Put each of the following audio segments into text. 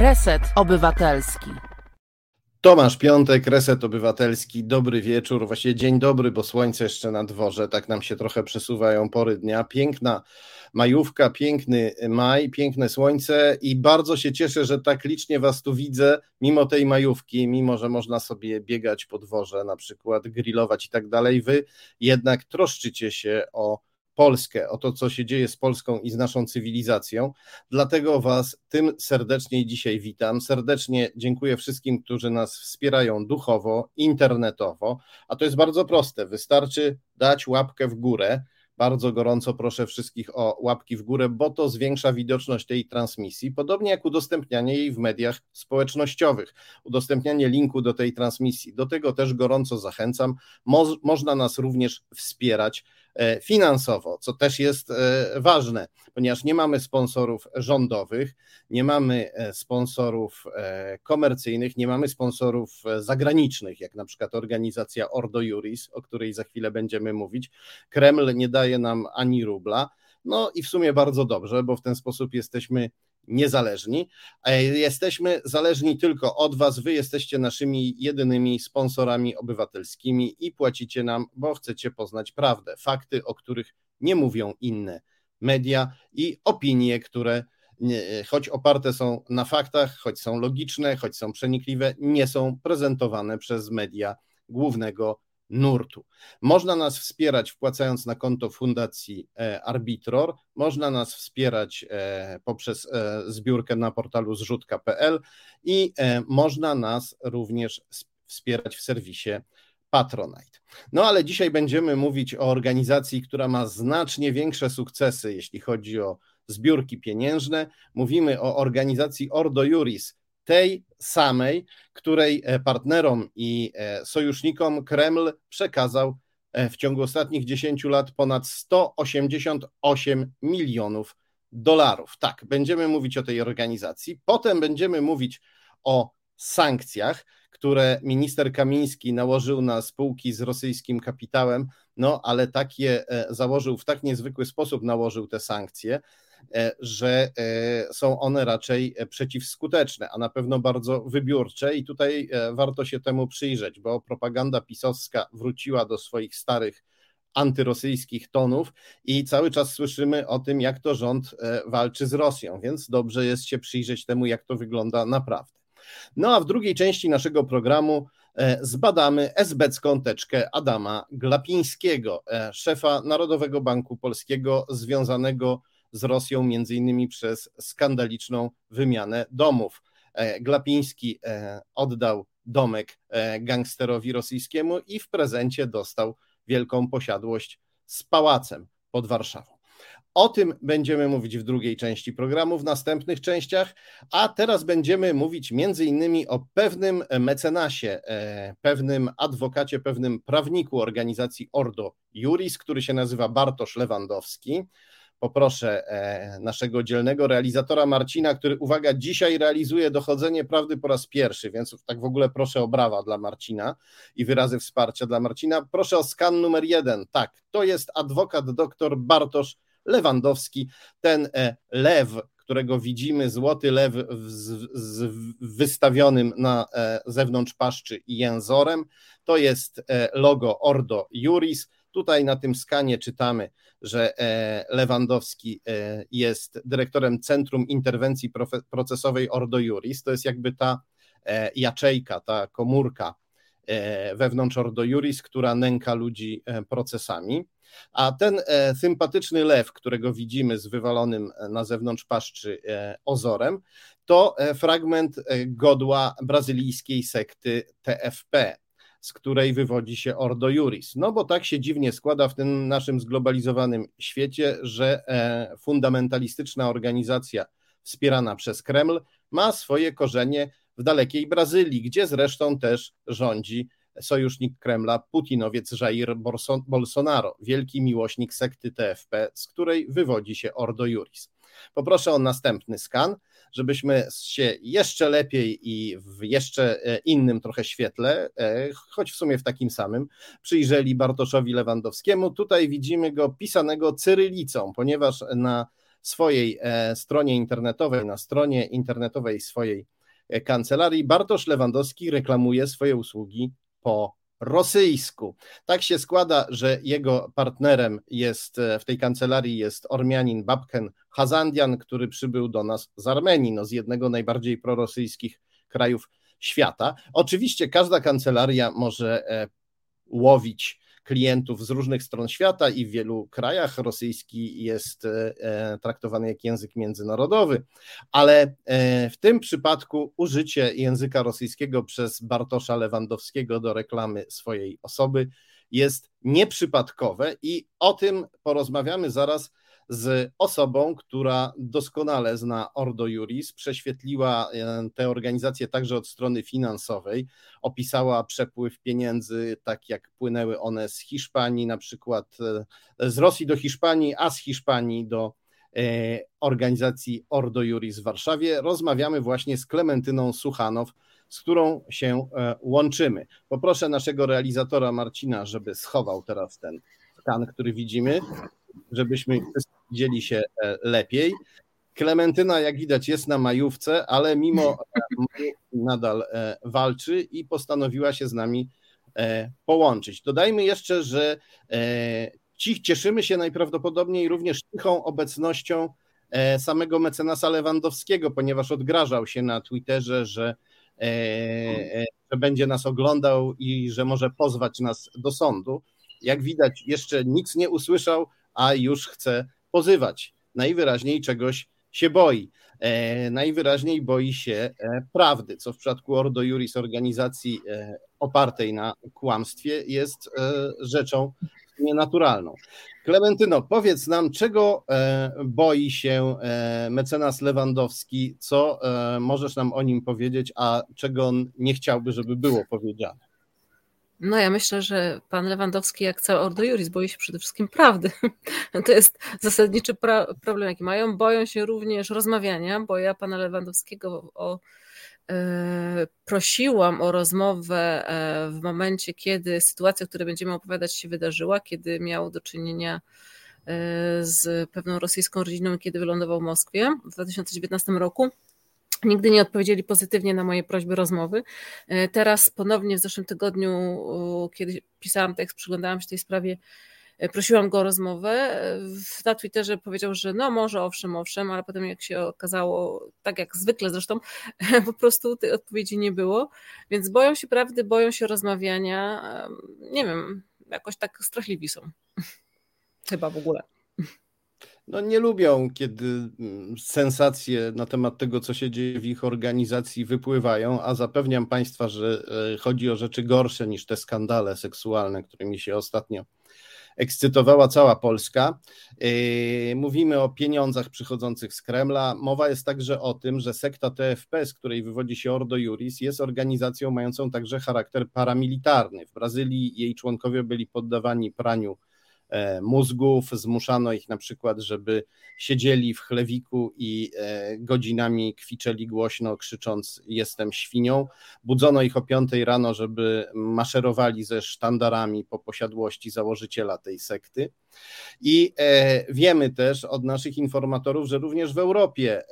Reset Obywatelski. Tomasz Piątek, Reset Obywatelski, dobry wieczór, właściwie dzień dobry, bo słońce jeszcze na dworze, tak nam się trochę przesuwają pory dnia. Piękna majówka, piękny maj, piękne słońce i bardzo się cieszę, że tak licznie Was tu widzę, mimo tej majówki, mimo że można sobie biegać po dworze, na przykład grillować i tak dalej. Wy jednak troszczycie się o Polskę, o to, co się dzieje z Polską i z naszą cywilizacją. Dlatego Was tym serdecznie dzisiaj witam. Serdecznie dziękuję wszystkim, którzy nas wspierają duchowo, internetowo. A to jest bardzo proste. Wystarczy dać łapkę w górę. Bardzo gorąco proszę wszystkich o łapki w górę, bo to zwiększa widoczność tej transmisji, podobnie jak udostępnianie jej w mediach społecznościowych, udostępnianie linku do tej transmisji. Do tego też gorąco zachęcam. Mo można nas również wspierać finansowo, co też jest e, ważne, ponieważ nie mamy sponsorów rządowych, nie mamy e, sponsorów komercyjnych, nie mamy sponsorów zagranicznych, jak na przykład organizacja Ordo Juris, o której za chwilę będziemy mówić. Kreml nie daje nam ani rubla. No i w sumie bardzo dobrze, bo w ten sposób jesteśmy niezależni. Jesteśmy zależni tylko od Was. Wy jesteście naszymi jedynymi sponsorami obywatelskimi i płacicie nam, bo chcecie poznać prawdę, fakty, o których nie mówią inne media i opinie, które choć oparte są na faktach, choć są logiczne, choć są przenikliwe, nie są prezentowane przez media głównego nurtu. Można nas wspierać wpłacając na konto Fundacji e, Arbitror, można nas wspierać e, poprzez e, zbiórkę na portalu zrzutka.pl i można nas również wspierać w serwisie Patronite. No ale dzisiaj będziemy mówić o organizacji, która ma znacznie większe sukcesy, jeśli chodzi o zbiórki pieniężne. Mówimy o organizacji Ordo Juris, tej samej, której e, partnerom i e, sojusznikom Kreml przekazał e, w ciągu ostatnich 10 lat ponad 188 milionów dolarów. Tak, będziemy mówić o tej organizacji. Potem będziemy mówić o sankcjach, które minister Kamiński nałożył na spółki z rosyjskim kapitałem, no ale takie założył w tak niezwykły sposób, nałożył te sankcje, że e, są one raczej e, przeciwskuteczne, a na pewno bardzo wybiórcze i tutaj warto się temu przyjrzeć, bo propaganda pisowska wróciła do swoich starych antyrosyjskich tonów i cały czas słyszymy o tym, jak to rząd walczy z Rosją, więc dobrze jest się przyjrzeć temu, jak to wygląda naprawdę. No a w drugiej części naszego programu zbadamy esbecką teczkę Adama Glapińskiego, szefa Narodowego Banku Polskiego związanego z Rosją, między innymi przez skandaliczną wymianę domów. E, Glapiński e, oddał domek e, gangsterowi rosyjskiemu i w prezencie dostał wielką posiadłość z pałacem pod Warszawą. O tym będziemy mówić w drugiej części programu, w następnych częściach, a teraz będziemy mówić między innymi o pewnym mecenasie, pewnym adwokacie, pewnym prawniku organizacji Ordo Juris, który się nazywa Bartosz Lewandowski poproszę e, naszego dzielnego realizatora Marcina, który, uwaga, dzisiaj realizuje dochodzenie prawdy po raz pierwszy, więc tak w ogóle proszę o brawa dla Marcina i wyrazy wsparcia dla Marcina. Proszę o skan numer jeden. Tak, to jest adwokat dr Bartosz Lewandowski, ten e, lew, którego widzimy, złoty lew z, z wystawionym na e, zewnątrz paszczy i jęzorem. To jest logo Ordo Juris Tutaj na tym skanie czytamy, że e, Lewandowski e, jest dyrektorem Centrum Interwencji Procesowej Ordo Juris. To jest jakby ta e, jaczejka, ta komórka wewnątrz Ordo Juris, która nęka ludzi procesami. A ten sympatyczny lew, którego widzimy z wywalonym na zewnątrz paszczy ozorem, to fragment godła brazylijskiej sekty TFP, z której wywodzi się Ordo Juris. No bo tak się dziwnie składa w tym naszym zglobalizowanym świecie, że e, fundamentalistyczna organizacja wspierana przez Kreml ma swoje korzenie w dalekiej Brazylii, gdzie zresztą też rządzi sojusznik Kremla, Putinowiec Jair Bolsonaro, wielki miłośnik sekty TFP, z której wywodzi się Ordo Juris. Poproszę o następny skan żebyśmy się jeszcze lepiej i w jeszcze e, innym trochę świetle, e, choć w sumie w takim samym, przyjrzeli Bartoszowi Lewandowskiemu. Tutaj widzimy go pisanego cyrylicą, ponieważ na swojej stronie internetowej, na stronie internetowej swojej kancelarii, Bartosz Lewandowski reklamuje swoje usługi po rosyjsku. Tak się składa, że jego partnerem jest w tej kancelarii jest Ormianin Babken Hazandian, który przybył do nas z Armenii, no z jednego najbardziej prorosyjskich krajów świata. Oczywiście każda kancelaria może e, łowić klientów z różnych stron świata i w wielu krajach rosyjski jest e, e, traktowany jak język międzynarodowy, ale w tym przypadku użycie języka rosyjskiego przez Bartosza Lewandowskiego do reklamy swojej osoby jest nieprzypadkowe i o tym porozmawiamy zaraz z osobą, która doskonale zna Ordo Juris, prześwietliła e, tę organizację także od strony finansowej, opisała przepływ pieniędzy, tak jak płynęły one z Hiszpanii, na przykład e, z Rosji do Hiszpanii, a z Hiszpanii do e, organizacji Ordo Juris w Warszawie. Rozmawiamy właśnie z Klementyną Suchanow, z którą się łączymy. Poproszę naszego realizatora Marcina, żeby schował teraz ten skan, który widzimy, żebyśmy widzieli się e, lepiej. Klementyna, jak widać, jest na majówce, ale mimo e, nadal e, walczy i postanowiła się z nami połączyć. Dodajmy jeszcze, że ci cieszymy się najprawdopodobniej również cichą obecnością samego mecenasa Lewandowskiego, ponieważ odgrażał się na Twitterze, że, że będzie nas oglądał i że może pozwać nas do sądu. Jak widać, jeszcze nic nie usłyszał, a już chce pozywać. Najwyraźniej czegoś się boi. E, najwyraźniej boi się e, prawdy, co w przypadku Ordo Juris, organizacji e, opartej na kłamstwie, jest rzeczą nienaturalną. Klementyno, powiedz nam, czego boi się mecenas Lewandowski, co możesz nam o nim powiedzieć, a czego nie chciałby, żeby było powiedziane? No ja myślę, że pan Lewandowski, jak cały Ordo Juris, boi się przede wszystkim prawdy. To jest zasadniczy problem, jaki mają. Boją się również rozmawiania, bo ja pana Lewandowskiego o, e, prosiłam o rozmowę e, w momencie, kiedy sytuacja, o której będziemy opowiadać, się wydarzyła, kiedy miał do czynienia e, z pewną rosyjską rodziną, kiedy wylądował w Moskwie w 2019 roku. Nigdy nie odpowiedzieli pozytywnie na moje prośby rozmowy. E, teraz ponownie w zeszłym tygodniu, kiedy pisałam tekst, przyglądałam się tej sprawie, e, prosiłam go o rozmowę. E, na Twitterze powiedział, że no może owszem, owszem, ale potem jak się okazało, tak jak zwykle zresztą, po prostu tej odpowiedzi nie było. Więc boją się prawdy, boją się rozmawiania. Nie wiem, jakoś tak strachliwi są. Chyba w ogóle no nie lubią, kiedy mm, sensacje na temat tego, co się dzieje w ich organizacji, wypływają, a zapewniam Państwa, że e, chodzi o rzeczy gorsze niż te skandale seksualne, którymi się ostatnio ekscytowała cała Polska. E, mówimy o pieniądzach przychodzących z Kremla. Mowa jest także o tym, że sekta TFP, z której wywodzi się Ordo Juris, jest organizacją mającą także charakter paramilitarny. W Brazylii jej członkowie byli poddawani praniu mózgów, zmuszano ich na przykład, żeby siedzieli w chlewiku i e, godzinami kwiczeli głośno, krzycząc jestem świnią. Budzono ich o 5 rano, żeby maszerowali ze sztandarami po posiadłości założyciela tej sekty. I e, wiemy też od naszych informatorów, że również w Europie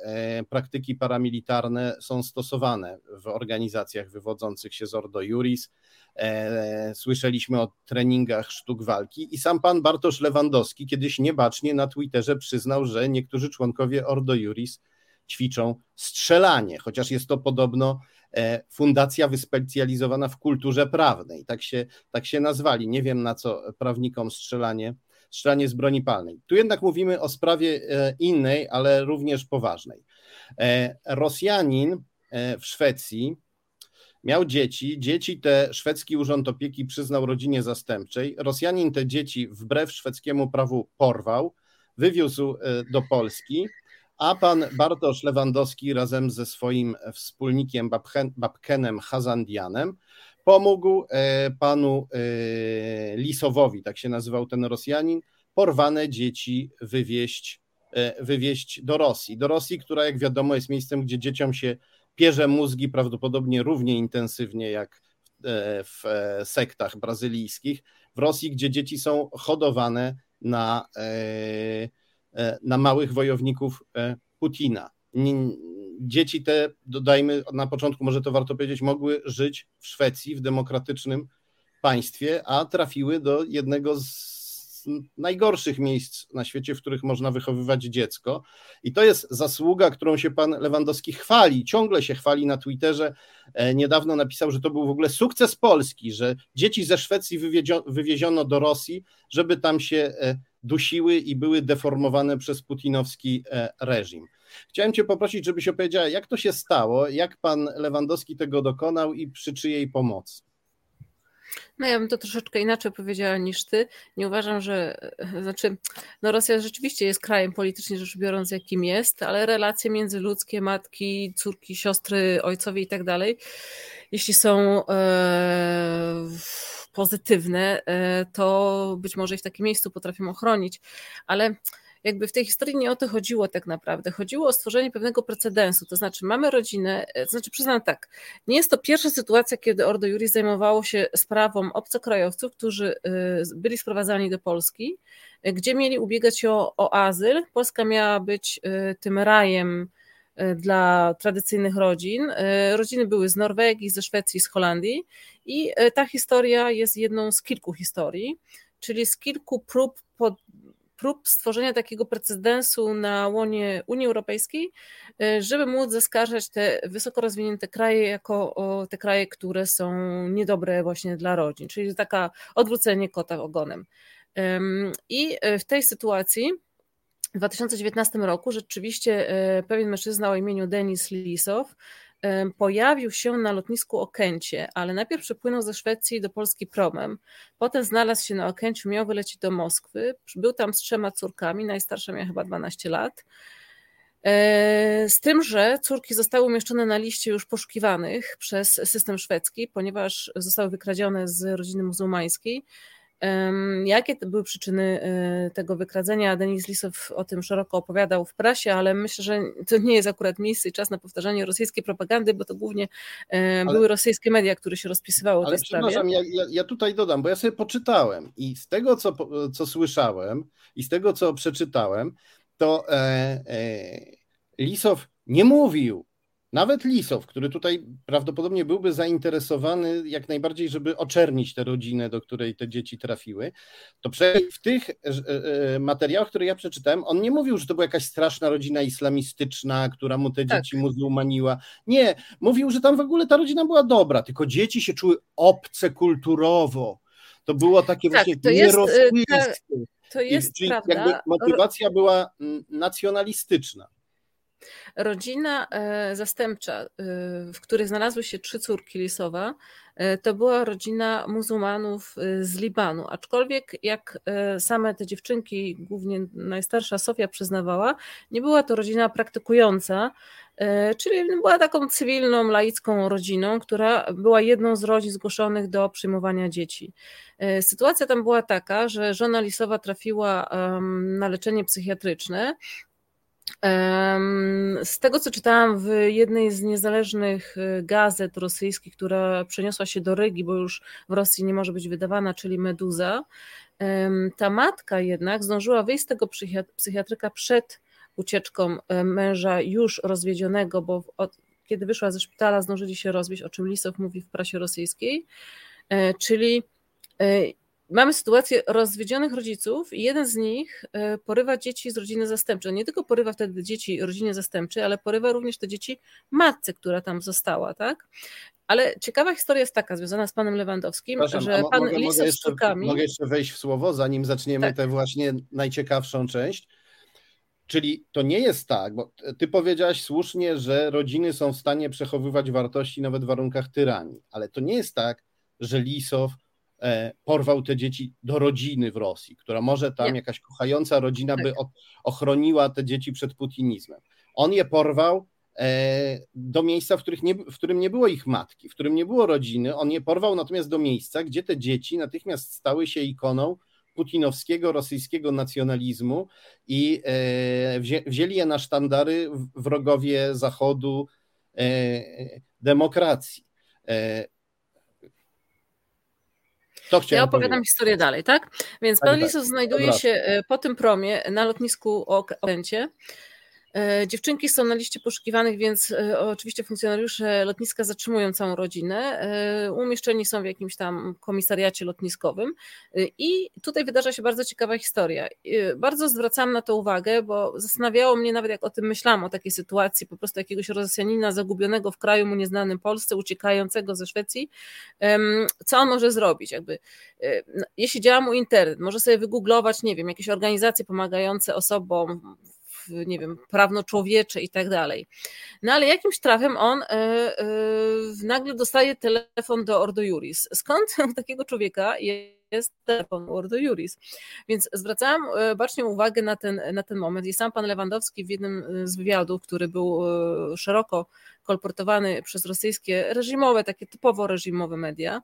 praktyki paramilitarne są stosowane w organizacjach wywodzących się z Ordo Juris. E, słyszeliśmy o treningach sztuk walki i sam pan Bartosz Lewandowski kiedyś niebacznie na Twitterze przyznał, że niektórzy członkowie Ordo Juris ćwiczą strzelanie, chociaż jest to podobno e, fundacja wyspecjalizowana w kulturze prawnej. Tak się, tak się nazwali. Nie wiem na co prawnikom strzelanie, strzelanie z broni palnej. Tu jednak mówimy o sprawie e, innej, ale również poważnej. Rosjanin w Szwecji miał dzieci. Dzieci te szwedzki urząd opieki przyznał rodzinie zastępczej. Rosjanin te dzieci wbrew szwedzkiemu prawu porwał, wywiózł e, do Polski, a pan Bartosz Lewandowski razem ze swoim wspólnikiem Babkenem Hazandianem pomógł e, panu e, Lisowowi, tak się nazywał ten Rosjanin, porwane dzieci wywieźć, wywieźć do Rosji. Do Rosji, która jak wiadomo jest miejscem, gdzie dzieciom się pierze mózgi prawdopodobnie równie intensywnie jak e, w e, sektach brazylijskich. W Rosji, gdzie dzieci są hodowane na, e, na małych wojowników Putina. Dzieci te, dodajmy na początku, może to warto powiedzieć, mogły żyć w Szwecji, w demokratycznym państwie, a trafiły do jednego z najgorszych miejsc na świecie, w których można wychowywać dziecko. I to jest zasługa, którą się pan Lewandowski chwali, ciągle się chwali na Twitterze. E, niedawno napisał, że to był w ogóle sukces Polski, że dzieci ze Szwecji wywieziono do Rosji, żeby tam się e, dusiły i były deformowane przez putinowski e, reżim. Chciałem Cię poprosić, żebyś opowiedziała, jak to się stało, jak pan Lewandowski tego dokonał i przy czyjej pomocy. No ja bym to troszeczkę inaczej powiedziała niż ty. Nie uważam, że znaczy, no Rosja rzeczywiście jest krajem politycznie rzecz biorąc, jakim jest, ale relacje międzyludzkie, matki, córki, siostry, ojcowie i tak dalej, jeśli są e, pozytywne, e, to być może i w takim miejscu potrafią ochronić, ale jakby w tej historii nie o to chodziło tak naprawdę. Chodziło o stworzenie pewnego precedensu. To znaczy, mamy rodzinę, e, to znaczy, przyznam tak, nie jest to pierwsza sytuacja, kiedy Ordo Juris zajmowało się sprawą obcokrajowców, którzy e, byli sprowadzani do Polski, e, gdzie mieli ubiegać się o, o azyl. Polska miała być tym rajem dla tradycyjnych rodzin. Rodziny były z Norwegii, ze Szwecji, z Holandii i ta historia jest jedną z kilku historii, czyli z kilku prób pod, prób stworzenia takiego precedensu na łonie Unii Europejskiej, e, żeby móc zaskarżać te wysoko rozwinięte kraje jako te kraje, które są niedobre właśnie dla rodzin, czyli taka odwrócenie kota ogonem. I e, w tej sytuacji w 2019 roku rzeczywiście e, pewien mężczyzna o imieniu Denis Lisow pojawił się na lotnisku Okęcie, ale najpierw przepłynął ze Szwecji do Polski promem. Potem znalazł się na Okęciu, miał wylecieć do Moskwy. Był tam z trzema córkami, najstarsza miała chyba 12 lat. E, z tym, że córki zostały umieszczone na liście już poszukiwanych przez system szwedzki, ponieważ zostały wykradzione z rodziny muzułmańskiej. Jakie były przyczyny e, tego wykradzenia? Denis Lisow o tym szeroko opowiadał w prasie, ale myślę, że to nie jest akurat miejsce i czas na powtarzanie rosyjskiej propagandy, bo to głównie e, ale, były rosyjskie media, które się rozpisywały o tej sprawie. Przepraszam, ja, ja, ja, tutaj dodam, bo ja sobie poczytałem i z tego, co, co słyszałem i z tego, co przeczytałem, to e, e, Lisow nie mówił nawet Lisow, który tutaj prawdopodobnie byłby zainteresowany jak najbardziej, żeby oczernić tę rodzinę, do której te dzieci trafiły, to w tych e, e, materiałach, które ja przeczytałem, on nie mówił, że to była jakaś straszna rodzina islamistyczna, która mu te tak. dzieci muzułmaniła. Nie, mówił, że tam w ogóle ta rodzina była dobra, tylko dzieci się czuły obce kulturowo. To było takie tak, właśnie nierosyjskie. To jest Czyli prawda. jakby motywacja była mm, nacjonalistyczna. Rodzina e, zastępcza, e, w której znalazły się trzy córki Lisowa, e, to była rodzina muzułmanów z Libanu. Aczkolwiek, jak same te dziewczynki, głównie najstarsza Sofia przyznawała, nie była to rodzina praktykująca, czyli była taką cywilną, laicką rodziną, która była jedną z rodzin zgłoszonych do przyjmowania dzieci. Sytuacja tam była taka, że żona Lisowa trafiła na leczenie psychiatryczne z tego, co czytałam w jednej z niezależnych y, gazet rosyjskich, która przeniosła się do Rygi, bo już w Rosji nie może być wydawana, czyli Meduza, ta matka jednak zdążyła wyjść z tego psychiatryka przed ucieczką e, męża już rozwiedzionego, bo od, kiedy wyszła ze szpitala, zdążyli się rozwieść, o czym Lisow mówi w prasie rosyjskiej, e, czyli e, mamy sytuację rozwiedzionych rodziców i jeden z nich e, porywa dzieci z rodziny zastępczej. Nie tylko porywa wtedy dzieci rodzinie zastępczej, ale porywa również te dzieci matce, która tam została, tak? Ale ciekawa historia jest taka, związana z panem Lewandowskim, że pan mogę, mogę jeszcze, mogę jeszcze wejść w słowo, zanim zaczniemy tak. tę właśnie najciekawszą część. Czyli to nie jest tak, bo ty powiedziałaś słusznie, że rodziny są w stanie przechowywać wartości nawet w warunkach tyranii, ale to nie jest tak, że Lisow porwał te dzieci do rodziny w Rosji, która może tam jakaś kochająca rodzina by tak. ochroniła te dzieci przed putinizmem. On je porwał e, do miejsca, w, których nie, w którym nie było ich matki, w którym nie było rodziny. On je porwał natomiast do miejsca, gdzie te dzieci natychmiast stały się ikoną putinowskiego, rosyjskiego nacjonalizmu i e, wzięli je na sztandary wrogowie Zachodu, demokracji. To ja opowiadam powiedzieć. historię dalej, tak? Więc tak, pan Lisow tak. znajduje Dobra. się e, po tym promie na lotnisku Okęcie. E, dziewczynki są na liście poszukiwanych, więc e, oczywiście funkcjonariusze lotniska zatrzymują całą rodzinę. E, umieszczeni są w jakimś tam komisariacie lotniskowym. I tutaj wydarza się bardzo ciekawa historia. Bardzo zwracam na to uwagę, bo zastanawiało mnie nawet, jak o tym myślałam, o takiej sytuacji po prostu jakiegoś Rosjanina zagubionego w kraju mu nieznanym Polsce, uciekającego ze Szwecji. Co on może zrobić? Jakby, no, jeśli działa mu internet, może sobie wygooglować, nie wiem, jakieś organizacje pomagające osobom nie wiem, prawno-człowiecze i tak dalej. No ale jakimś trafem on e, e, nagle dostaje telefon do Ordo Juris. Skąd takiego człowieka jest telefon Ordo Juris? Więc zwracałam e, bacznie uwagę na ten, na ten moment i sam pan Lewandowski w jednym z wywiadów, który był szeroko kolportowany przez rosyjskie reżimowe, takie typowo reżimowe media,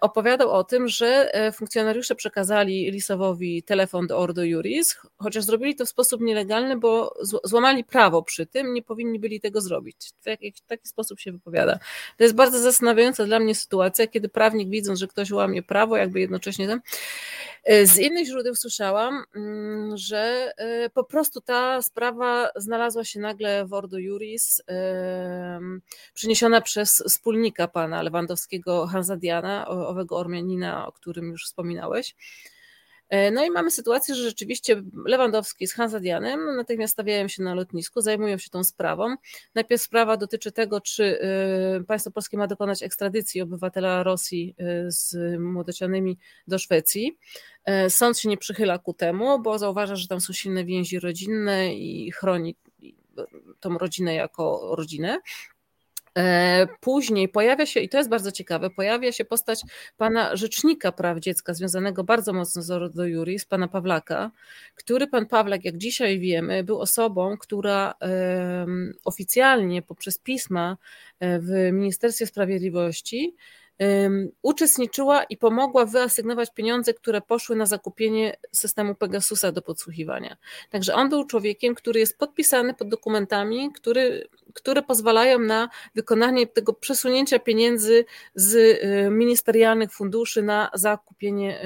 opowiadał o tym, że e, funkcjonariusze przekazali Lisowowi telefon do Ordo Juris, chociaż zrobili to w sposób nielegalny, bo złamali prawo przy tym, nie powinni byli tego zrobić. W taki, w taki sposób się wypowiada. To jest bardzo zastanawiająca dla mnie sytuacja, kiedy prawnik widząc, że ktoś łamie prawo, jakby jednocześnie tam. E, z innych źródeł słyszałam, mm, że po prostu ta sprawa znalazła się nagle w Ordo Juris, przyniesiona przez wspólnika pana Lewandowskiego Owego Ormianina, o którym już wspominałeś. E, no i mamy sytuację, że rzeczywiście Lewandowski z Hanzadianem natychmiast stawiają się na lotnisku, zajmują się tą sprawą. Najpierw sprawa dotyczy tego, czy e, państwo polskie ma dokonać ekstradycji obywatela Rosji e, z młodocianymi do Szwecji. Sąd się nie przychyla ku temu, bo zauważa, że tam są silne więzi rodzinne i chroni tą rodzinę jako rodzinę. E, później pojawia się, i to jest bardzo ciekawe, pojawia się postać pana rzecznika praw dziecka, związanego bardzo mocno z Ordo Juris, pana Pawlaka, który pan Pawlak, jak dzisiaj wiemy, był osobą, która oficjalnie poprzez pisma e, w Ministerstwie Sprawiedliwości uczestniczyła i pomogła wyasygnować pieniądze, które poszły na zakupienie systemu Pegasusa do podsłuchiwania. Także on był człowiekiem, który jest podpisany pod dokumentami, który, które pozwalają na wykonanie tego przesunięcia pieniędzy z y, ministerialnych funduszy na zakupienie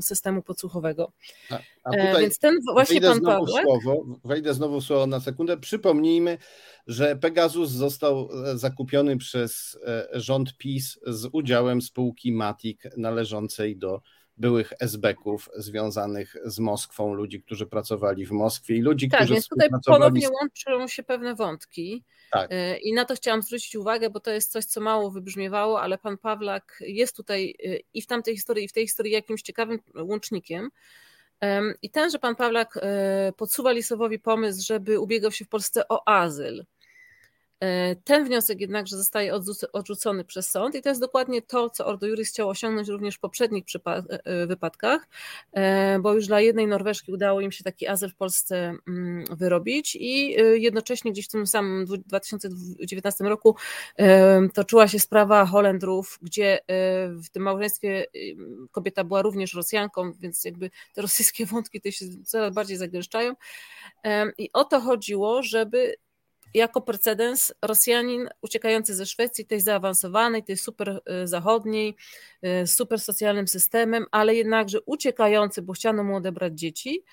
systemu podsłuchowego. A, a e, Więc ten właśnie pan Pawłek... Słowo, wejdę znowu słowo na sekundę. Przypomnijmy, że Pegasus został e, zakupiony przez e, rząd PiS z udziałem spółki Matic należącej do byłych esbeków związanych z Moskwą, ludzi, którzy pracowali w Moskwie i ludzi, tak, którzy więc tutaj ponownie łączą się pewne wątki tak. E, i na to chciałam zwrócić uwagę, bo to jest coś, co mało wybrzmiewało, ale pan Pawlak jest tutaj i w tamtej historii, i w tej historii jakimś ciekawym łącznikiem. I ten, że pan Pawlak podsuwa Lisowowi pomysł, żeby ubiegał się w Polsce o azyl. E, ten wniosek jednakże zostaje odrzucony przez sąd i to jest dokładnie to, co Ordo Juris chciał osiągnąć również w poprzednich e, e, wypadkach, bo już dla jednej Norweżki udało im się taki azyl w Polsce mm, wyrobić i jednocześnie gdzieś w tym samym 2019 roku toczyła się sprawa Holendrów, gdzie w tym małżeństwie kobieta była również Rosjanką, więc jakby te rosyjskie wątki tutaj się coraz bardziej zagęszczają i o to chodziło, żeby jako precedens Rosjanin uciekający ze Szwecji, tej zaawansowanej, tej super y, zachodniej, y, super socjalnym systemem, ale jednakże uciekający, bo chciano mu odebrać dzieci,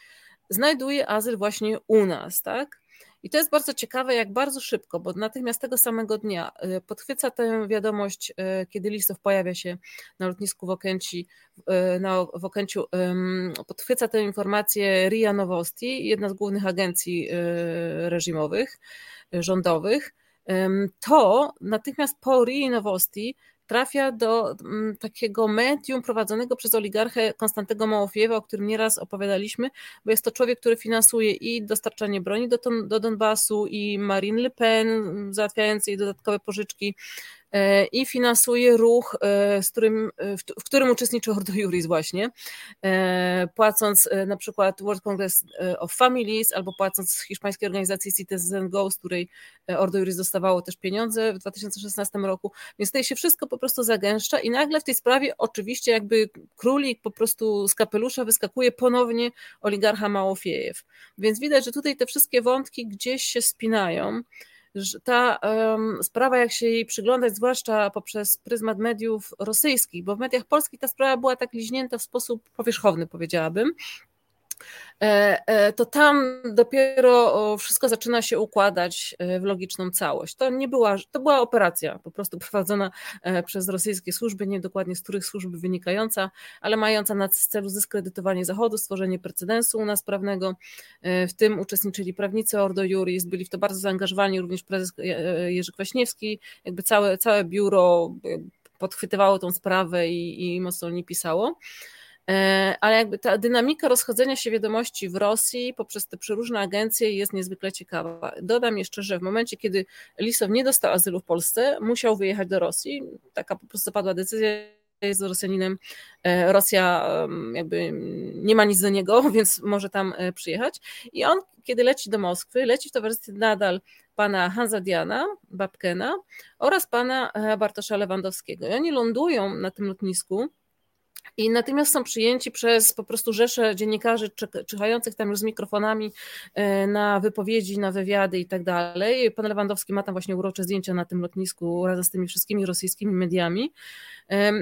znajduje azyl właśnie u nas, tak? I to jest bardzo ciekawe, jak bardzo szybko, bo natychmiast tego samego dnia y, podchwyca tę wiadomość, kiedy Listow pojawia się na lotnisku w Okęci, na, w Okęciu, podchwyca tę informację RIA Nowosti, jedna z głównych agencji reżimowych, rządowych, to natychmiast po RII Nowosti trafia do mm, takiego medium prowadzonego przez oligarchę Konstantego Małofiewa, o którym nieraz opowiadaliśmy, bo jest to człowiek, który finansuje i dostarczanie broni do, do Donbasu i Marine Le Pen, załatwiając jej dodatkowe pożyczki i finansuje ruch, e, z którym, e, w którym uczestniczy Ordo Juris właśnie, płacąc na przykład World Congress of Families albo płacąc hiszpańskiej organizacji Citizen Go, z której Ordo Juris dostawało też pieniądze w 2016 roku, więc tutaj się wszystko po prostu zagęszcza i nagle w tej sprawie oczywiście jakby królik po prostu z kapelusza wyskakuje ponownie oligarcha Małofiejew, więc widać, że tutaj te wszystkie wątki gdzieś się spinają, ta um, sprawa, jak się jej przyglądać, zwłaszcza poprzez pryzmat mediów rosyjskich, bo w mediach polskich ta sprawa była tak liźnięta w sposób powierzchowny, powiedziałabym, to tam dopiero wszystko zaczyna się układać e, w logiczną całość. To nie była, to była operacja po prostu prowadzona przez rosyjskie służby, nie dokładnie z których służb wynikająca, ale mająca na celu zdyskredytowanie Zachodu, stworzenie precedensu u nas prawnego. W tym uczestniczyli prawnicy Ordo Juris, byli w to bardzo zaangażowani również prezes Jerzy Kwaśniewski, jakby całe, całe biuro podchwytywało tą sprawę i, i mocno o niej pisało. E, ale jakby ta dynamika rozchodzenia się wiadomości w Rosji poprzez te przeróżne agencje jest niezwykle ciekawa. Dodam jeszcze, że w momencie, kiedy Lisow nie dostał azylu w Polsce, musiał wyjechać do Rosji. Taka po prostu padła decyzja, jest Rosjaninem. E, Rosja jakby nie ma nic do niego, więc może tam e, przyjechać. I on, kiedy leci do Moskwy, leci w towarzystwie nadal pana Hansa Diana, Babkena oraz pana Bartosza Lewandowskiego. I oni lądują na tym lotnisku i natychmiast są przyjęci przez po prostu rzesze dziennikarzy czyhających tam już z mikrofonami e, na wypowiedzi, na wywiady i tak dalej. Pan Lewandowski ma tam właśnie urocze zdjęcia na tym lotnisku razem z tymi wszystkimi rosyjskimi mediami.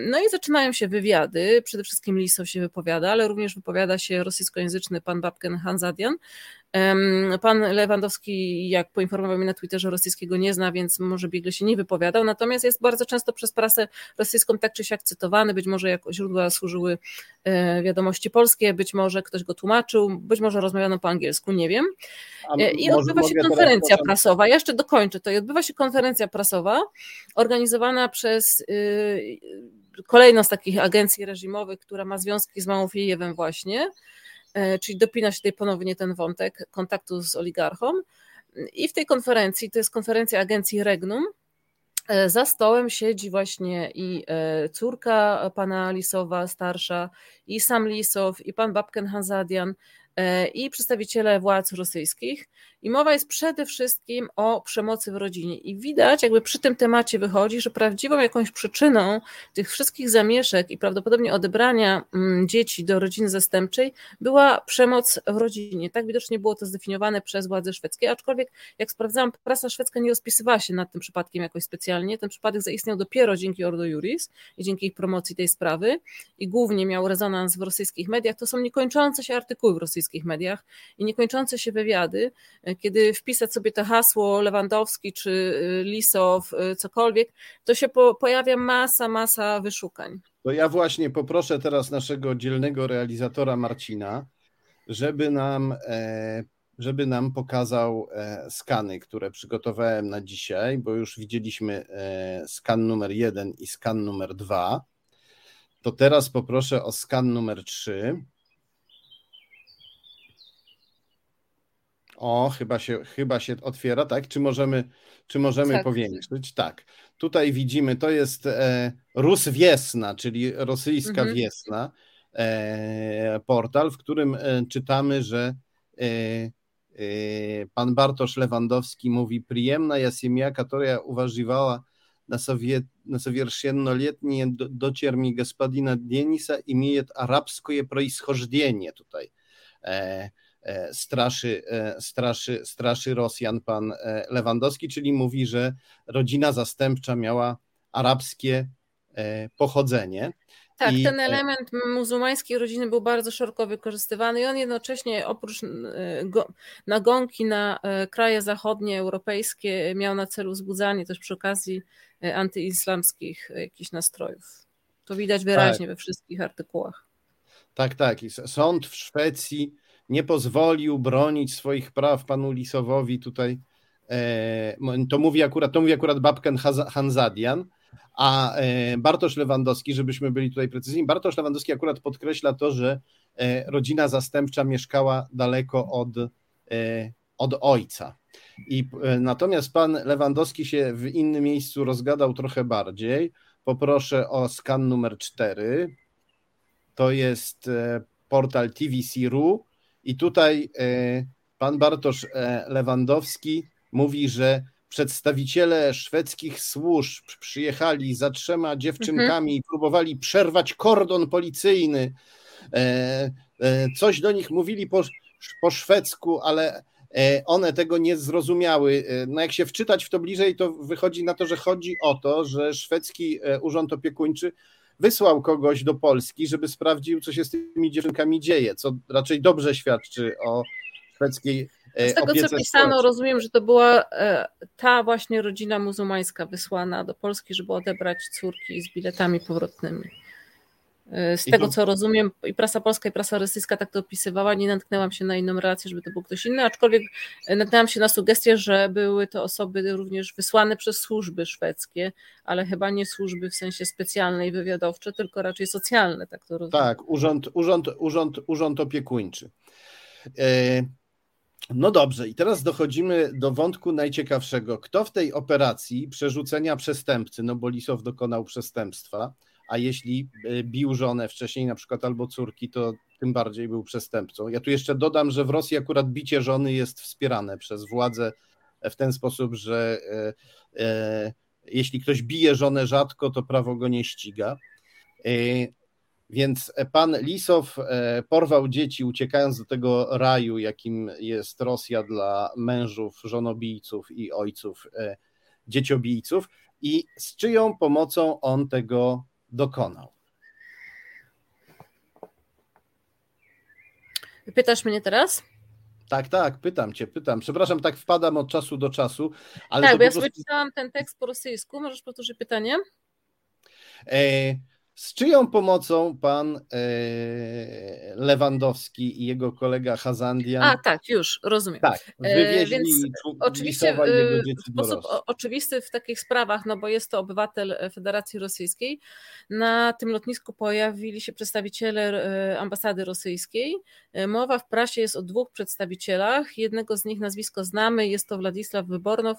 No i zaczynają się wywiady, przede wszystkim Liso się wypowiada, ale również wypowiada się rosyjskojęzyczny pan Babken Hanzadian. Pan Lewandowski, jak poinformował mnie na Twitterze, rosyjskiego nie zna, więc może biegle się nie wypowiadał, natomiast jest bardzo często przez prasę rosyjską tak czy siak cytowany, być może jako źródła służyły e, wiadomości polskie, być może ktoś go tłumaczył, być może rozmawiano po angielsku, nie wiem. E, I odbywa się konferencja prasowa, ja jeszcze dokończę to, i odbywa się konferencja prasowa organizowana przez y, kolejną z takich agencji reżimowych, która ma związki z Małofijewem właśnie, czyli dopina się tutaj ponownie ten wątek kontaktu z oligarchą. I w tej konferencji, to jest konferencja agencji Regnum, e, za stołem siedzi właśnie i e, córka pana Lisowa, starsza, i sam Lisow, i pan Babken Hanzadian, i przedstawiciele władz rosyjskich. I mowa jest przede wszystkim o przemocy w rodzinie. I widać, jakby przy tym temacie wychodzi, że prawdziwą jakąś przyczyną tych wszystkich zamieszek i prawdopodobnie odebrania mm, dzieci do rodziny zastępczej była przemoc w rodzinie. Tak widocznie było to zdefiniowane przez władze szwedzkie, aczkolwiek jak sprawdzałam, prasa szwedzka nie rozpisywała się nad tym przypadkiem jakoś specjalnie. Ten przypadek zaistniał dopiero dzięki Ordo Juris i dzięki ich promocji tej sprawy i głównie miał rezonans w rosyjskich mediach. To są niekończące się artykuły w rosyjskich mediach i niekończące się wywiady, kiedy wpisać sobie to hasło Lewandowski czy y, Lisow, y, cokolwiek, to się po, pojawia masa, masa wyszukań. To ja właśnie poproszę teraz naszego dzielnego realizatora Marcina, żeby nam, e, żeby nam pokazał e, skany, które przygotowałem na dzisiaj, bo już widzieliśmy e, skan numer jeden i skan numer dwa. To teraz poproszę o skan numer trzy. O, chyba się, chyba się otwiera, tak? Czy możemy, czy możemy tak. powiększyć? Tak. Tutaj widzimy, to jest e, Rus Wiesna, czyli rosyjska mhm. Wiesna, e, portal, w którym e, czytamy, że e, e, pan Bartosz Lewandowski mówi, przyjemna ja семья, которая uważywała na, совет, на совершеннолетнее дочерь господина Дениса имеет арабское происхождение tutaj. E, E, straszy, e, straszy, straszy Rosjan pan e, Lewandowski, czyli mówi, że rodzina zastępcza miała arabskie pochodzenie. Tak, I... ten element muzułmańskiej rodziny był bardzo szeroko wykorzystywany i on jednocześnie oprócz nagonki na kraje zachodnie, europejskie miał na celu wzbudzanie też przy okazji antyislamskich jakichś nastrojów. To widać wyraźnie tak. we wszystkich artykułach. Tak, tak. I sąd w Szwecji nie pozwolił bronić swoich praw panu Lisowowi tutaj. E, to mówi akurat, to mówi akurat Babken Hanzadian, a e, Bartosz Lewandowski, żebyśmy byli tutaj precyzyjni, Bartosz Lewandowski akurat podkreśla to, że e, rodzina zastępcza mieszkała daleko od, od ojca. I natomiast pan Lewandowski się w innym miejscu rozgadał trochę bardziej. Poproszę o skan numer 4. To jest portal TVC.ru i tutaj e, pan Bartosz e, Lewandowski mówi, że przedstawiciele szwedzkich służb przyjechali za trzema dziewczynkami i próbowali przerwać kordon policyjny. E, coś do nich mówili po, po szwedzku, ale one tego nie zrozumiały. No jak się wczytać w to bliżej, to wychodzi na to, że chodzi o to, że szwedzki urząd opiekuńczy wysłał kogoś do Polski, żeby sprawdził, co się z tymi dziewczynkami dzieje, co raczej dobrze świadczy o szwedzkiej z tego, co pisano, rozumiem, że to była e, ta właśnie rodzina muzułmańska wysłana do Polski, żeby odebrać córki z biletami powrotnymi. E, z I tego, to... co rozumiem, i prasa polska, i prasa rosyjska tak to opisywała. Nie natknęłam się na inną relację, żeby to był ktoś inny, aczkolwiek e, natknęłam się na sugestię, że były to osoby również wysłane przez służby szwedzkie, ale chyba nie służby w sensie specjalnej, wywiadowcze, tylko raczej socjalne, tak to rozumiem. Tak, urząd, urząd, urząd, urząd opiekuńczy. No dobrze, i teraz dochodzimy do wątku najciekawszego. Kto w tej operacji przerzucenia przestępcy, no bo Lisow dokonał przestępstwa, a jeśli e, bił żonę wcześniej, na przykład albo córki, to tym bardziej był przestępcą. Ja tu jeszcze dodam, że w Rosji akurat bicie żony jest wspierane przez władze w ten sposób, że e, e, jeśli ktoś bije żonę rzadko, to prawo go nie ściga. E, więc pan Lisow e, porwał dzieci, uciekając do tego raju, jakim jest Rosja dla mężów, żonobijców i ojców e, dzieciobijców, i z czyją pomocą on tego dokonał. Pytasz mnie teraz? Tak, tak, pytam cię, pytam. Przepraszam, tak wpadam od czasu do czasu. Ale tak, bo ja prostu... sobie czytałam ten tekst po rosyjsku. Możesz powtórzyć pytanie? E, z czyją pomocą pan e, Lewandowski i jego kolega Hazandian? A tak, już, rozumiem. Tak, e, wywieźli Więc oczywiście w sposób oczywisty w takich sprawach, no bo jest to obywatel Federacji Rosyjskiej, na tym lotnisku pojawili się przedstawiciele e, ambasady rosyjskiej. Mowa w prasie jest o dwóch przedstawicielach. Jednego z nich nazwisko znamy, jest to Władysław Wybornow,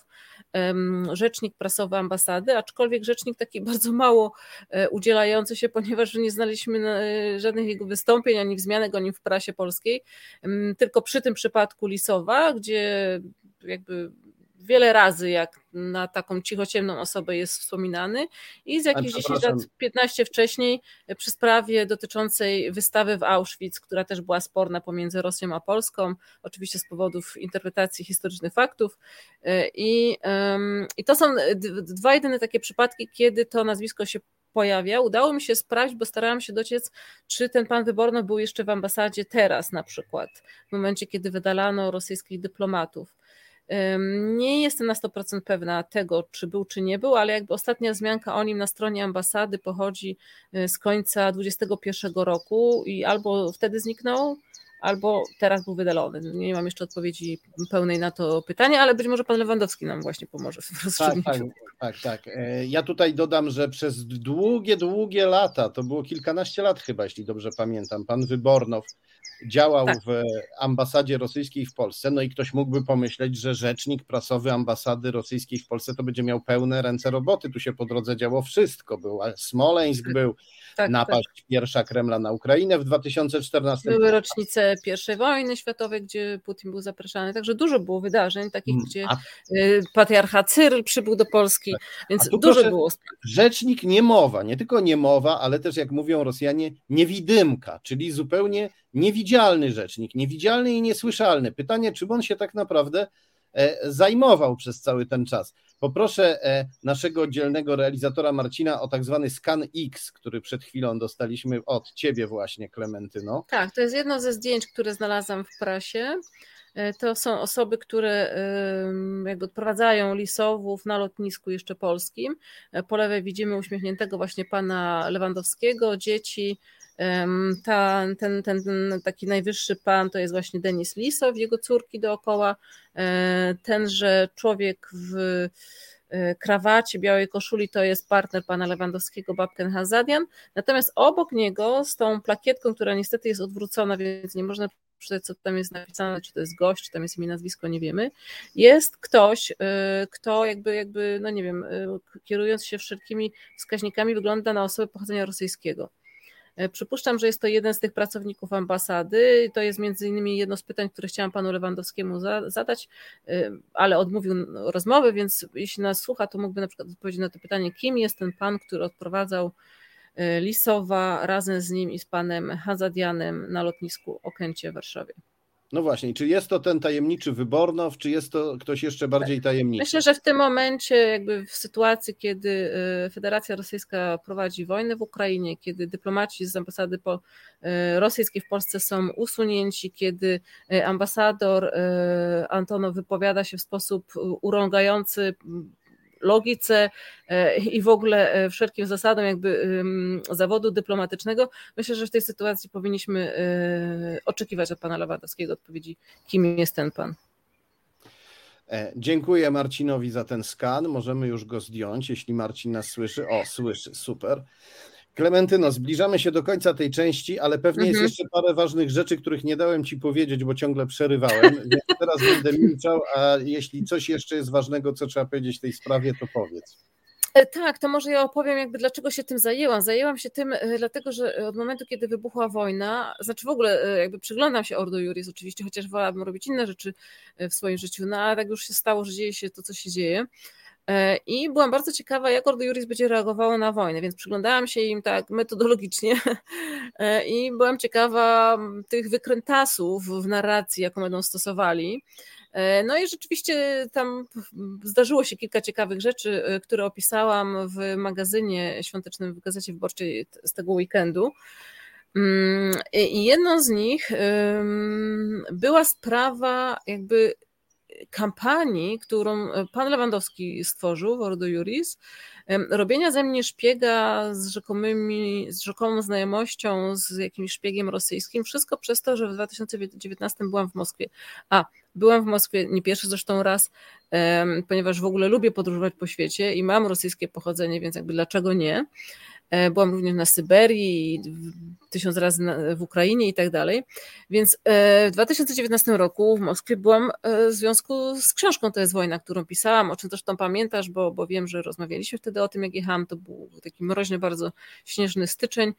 rzecznik prasowy ambasady, aczkolwiek rzecznik taki bardzo mało udzielający się, ponieważ nie znaliśmy e, żadnych jego wystąpień, ani wzmianek o nim w prasie polskiej, mm, tylko przy tym przypadku Lisowa, gdzie jakby wiele razy jak na taką cichociemną osobę jest wspominany i z jakichś 10 lat, 15 wcześniej e, przy sprawie dotyczącej wystawy w Auschwitz, która też była sporna pomiędzy Rosją a Polską, oczywiście z powodów interpretacji historycznych faktów. E, i, i to są dwa jedyne takie przypadki, kiedy to nazwisko się pojawia. Udało mi się sprawdzić, bo starałam się dociec, czy ten pan Wyborno był jeszcze w ambasadzie teraz na przykład, w momencie, kiedy wydalano rosyjskich dyplomatów. Nie jestem na 100% pewna tego, czy był, czy nie był, ale jakby ostatnia wzmianka o nim na stronie ambasady pochodzi y, z końca 2021 roku i albo wtedy zniknął, albo teraz był wydalony. Nie mam jeszcze odpowiedzi pełnej na to pytanie, ale być może pan Lewandowski nam właśnie pomoże w rozstrzygnięciu. Tak, tak, tak, tak. Ja tutaj dodam, że przez długie, długie lata, to było kilkanaście lat chyba, jeśli dobrze pamiętam, pan Wybornow działał tak. w ambasadzie rosyjskiej w Polsce, no i ktoś mógłby pomyśleć, że rzecznik prasowy ambasady rosyjskiej w Polsce to będzie miał pełne ręce roboty, tu się po drodze działo wszystko, był Smoleńsk, tak. był tak, napaść tak. pierwsza Kremla na Ukrainę w 2014 Były rocznice pierwszej wojny światowej, gdzie Putin był zapraszany, także dużo było wydarzeń takich, mm, gdzie A... Y, patriarcha Cyryl przybył do Polski, tak. więc dużo proszę, było. Rzecznik niemowa, nie tylko niemowa, ale też jak mówią Rosjanie, niewidymka, czyli zupełnie niewidzialny rzecznik, niewidzialny i niesłyszalny. Pytanie, czy on się tak naprawdę zajmował przez cały ten czas. Poproszę e, naszego dzielnego realizatora Marcina o tak zwany scan X, który przed chwilą dostaliśmy od ciebie właśnie, Klementyno. Tak, to jest jedno ze zdjęć, które znalazłam w prasie. E, to są osoby, które jakby odprowadzają lisowów na lotnisku jeszcze polskim. Po lewej widzimy uśmiechniętego właśnie pana Lewandowskiego, dzieci, ta, ten, ten, ten taki najwyższy pan to jest właśnie Denis Lisow, jego córki dookoła. E, tenże człowiek w e, krawacie, białej koszuli to jest partner pana Lewandowskiego, Babken Hazadian. Natomiast obok niego z tą plakietką, która niestety jest odwrócona, więc nie można przeczytać, co tam jest napisane, czy to jest gość, czy tam jest imię, nazwisko, nie wiemy. Jest ktoś, e, kto jakby, jakby no nie wiem, kierując się wszelkimi wskaźnikami, wygląda na osobę pochodzenia rosyjskiego. E, przypuszczam, że jest to jeden z tych pracowników ambasady. To jest między innymi jedno z pytań, które chciałam panu Lewandowskiemu zadać, e, ale odmówił rozmowy, więc jeśli nas słucha, to mógłby na przykład odpowiedzieć na to pytanie, kim jest ten pan, który odprowadzał e, Lisowa razem z nim i z panem Hazadianem na lotnisku Okęcie w Warszawie. No właśnie, czy jest to ten tajemniczy Wybornow, czy jest to ktoś jeszcze bardziej tajemniczy? Myślę, że w tym momencie, jakby w sytuacji, kiedy y, Federacja Rosyjska prowadzi wojnę w Ukrainie, kiedy dyplomaci z ambasady y, rosyjskiej w Polsce są usunięci, kiedy y, ambasador Antonow wypowiada się w sposób urągający logice e, i w ogóle e, wszelkim zasadom jakby zawodu dyplomatycznego, myślę, że w tej sytuacji powinniśmy e, oczekiwać od pana Lewandowskiego odpowiedzi, kim jest ten pan. Dziękuję Marcinowi za ten skan. Możemy już go zdjąć, jeśli Marcin nas słyszy. O, słyszy, super. Klementyno, zbliżamy się do końca tej części, ale pewnie mhm. jest jeszcze parę ważnych rzeczy, których nie dałem Ci powiedzieć, bo ciągle przerywałem, więc teraz będę milczał, a jeśli coś jeszcze jest ważnego, co trzeba powiedzieć w tej sprawie, to powiedz. E, tak, to może ja opowiem, jakby dlaczego się tym zajęłam. Zajęłam się tym, e, dlatego że od momentu, kiedy wybuchła wojna, znaczy w ogóle e, jakby przyglądam się Ordo Juris oczywiście, chociaż wolałabym robić inne rzeczy w swoim życiu, no ale tak już się stało, że dzieje się to, co się dzieje. E, I byłam bardzo ciekawa, jak Ordo Juris będzie reagowało na wojnę, więc przyglądałam się im tak metodologicznie e, i byłam ciekawa tych wykrętasów w narracji, jaką będą stosowali. E, no i rzeczywiście tam zdarzyło się kilka ciekawych rzeczy, które opisałam w magazynie świątecznym w Gazecie Wyborczej z tego weekendu. Mm, I jedną z nich była sprawa jakby kampanii, którą e, pan Lewandowski stworzył w Ordo Juris, robienia ze mnie szpiega z, rzekomymi, z rzekomą znajomością z jakimś szpiegiem rosyjskim, wszystko przez to, że w 2019 byłam w Moskwie. A, byłam w Moskwie nie pierwszy zresztą raz, ponieważ w ogóle lubię podróżować po świecie i mam rosyjskie pochodzenie, więc jakby dlaczego nie. E, byłam również na Syberii, tysiąc razy w Ukrainie i tak dalej. Więc e, w 2019 roku w Moskwie byłam e, w związku z książką To jest wojna, którą pisałam, o czym zresztą pamiętasz, bo, bo wiem, że rozmawialiśmy wtedy o tym, jak jechałam. To był taki mroźny, bardzo śnieżny styczeń.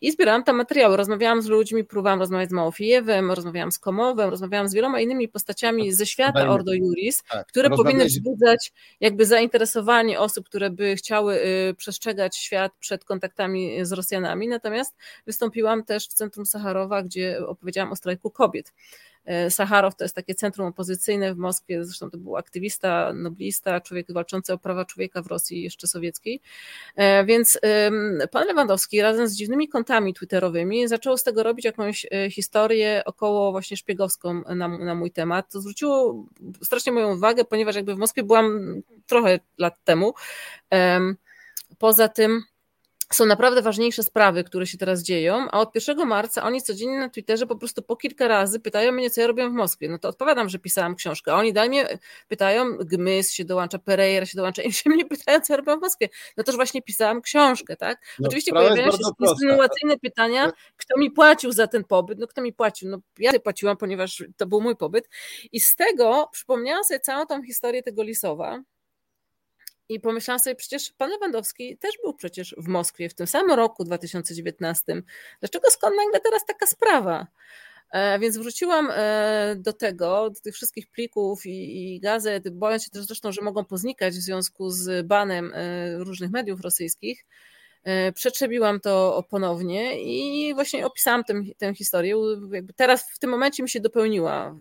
I zbierałam tam materiały. Rozmawiałam z ludźmi, próbowałam rozmawiać z Małofijewem, rozmawiałam z Komowem, rozmawiałam z wieloma innymi postaciami ze świata Ordo Juris, tak, które powinny wzbudzać jakby zainteresowanie osób, które by chciały y, świat przed kontaktami z Rosjanami. Natomiast wystąpiłam też w Centrum Sacharowa, gdzie opowiedziałam o strajku kobiet. E, Sacharow to jest takie centrum opozycyjne w Moskwie, zresztą to był aktywista, noblista, człowiek walczący o prawa człowieka w Rosji jeszcze sowieckiej. E, więc pan Lewandowski razem z dziwnymi kontami twitterowymi zaczął z tego robić jakąś e, historię około właśnie szpiegowską na, na mój temat. To zwróciło strasznie moją uwagę, ponieważ jakby w Moskwie byłam trochę lat temu. Poza tym są naprawdę ważniejsze sprawy, które się teraz dzieją, a od 1 marca oni codziennie na Twitterze po prostu po kilka razy pytają mnie, co ja robię w Moskwie. No to odpowiadam, że pisałam książkę, a oni dalej mnie pytają, Gmys się dołącza, Pereira się dołącza i się mnie pytają, co ja robię w Moskwie. No toż właśnie pisałam książkę, tak? No, Oczywiście pojawiają się insynuacyjne pytania, kto mi płacił za ten pobyt, no kto mi płacił? No ja płaciłam, ponieważ to był mój pobyt i z tego przypomniałam sobie całą tą historię tego Lisowa, i pomyślałam sobie, przecież pan Lewandowski też był przecież w Moskwie w tym samym roku 2019. Dlaczego skąd nagle teraz taka sprawa? E, więc wróciłam e, do tego, do tych wszystkich plików i, i gazet, bojąc się też zresztą, że mogą poznikać w związku z banem e, różnych mediów rosyjskich. E, przetrzebiłam to ponownie i właśnie opisałam tę, tę historię. Jakby teraz w tym momencie mi się dopełniła.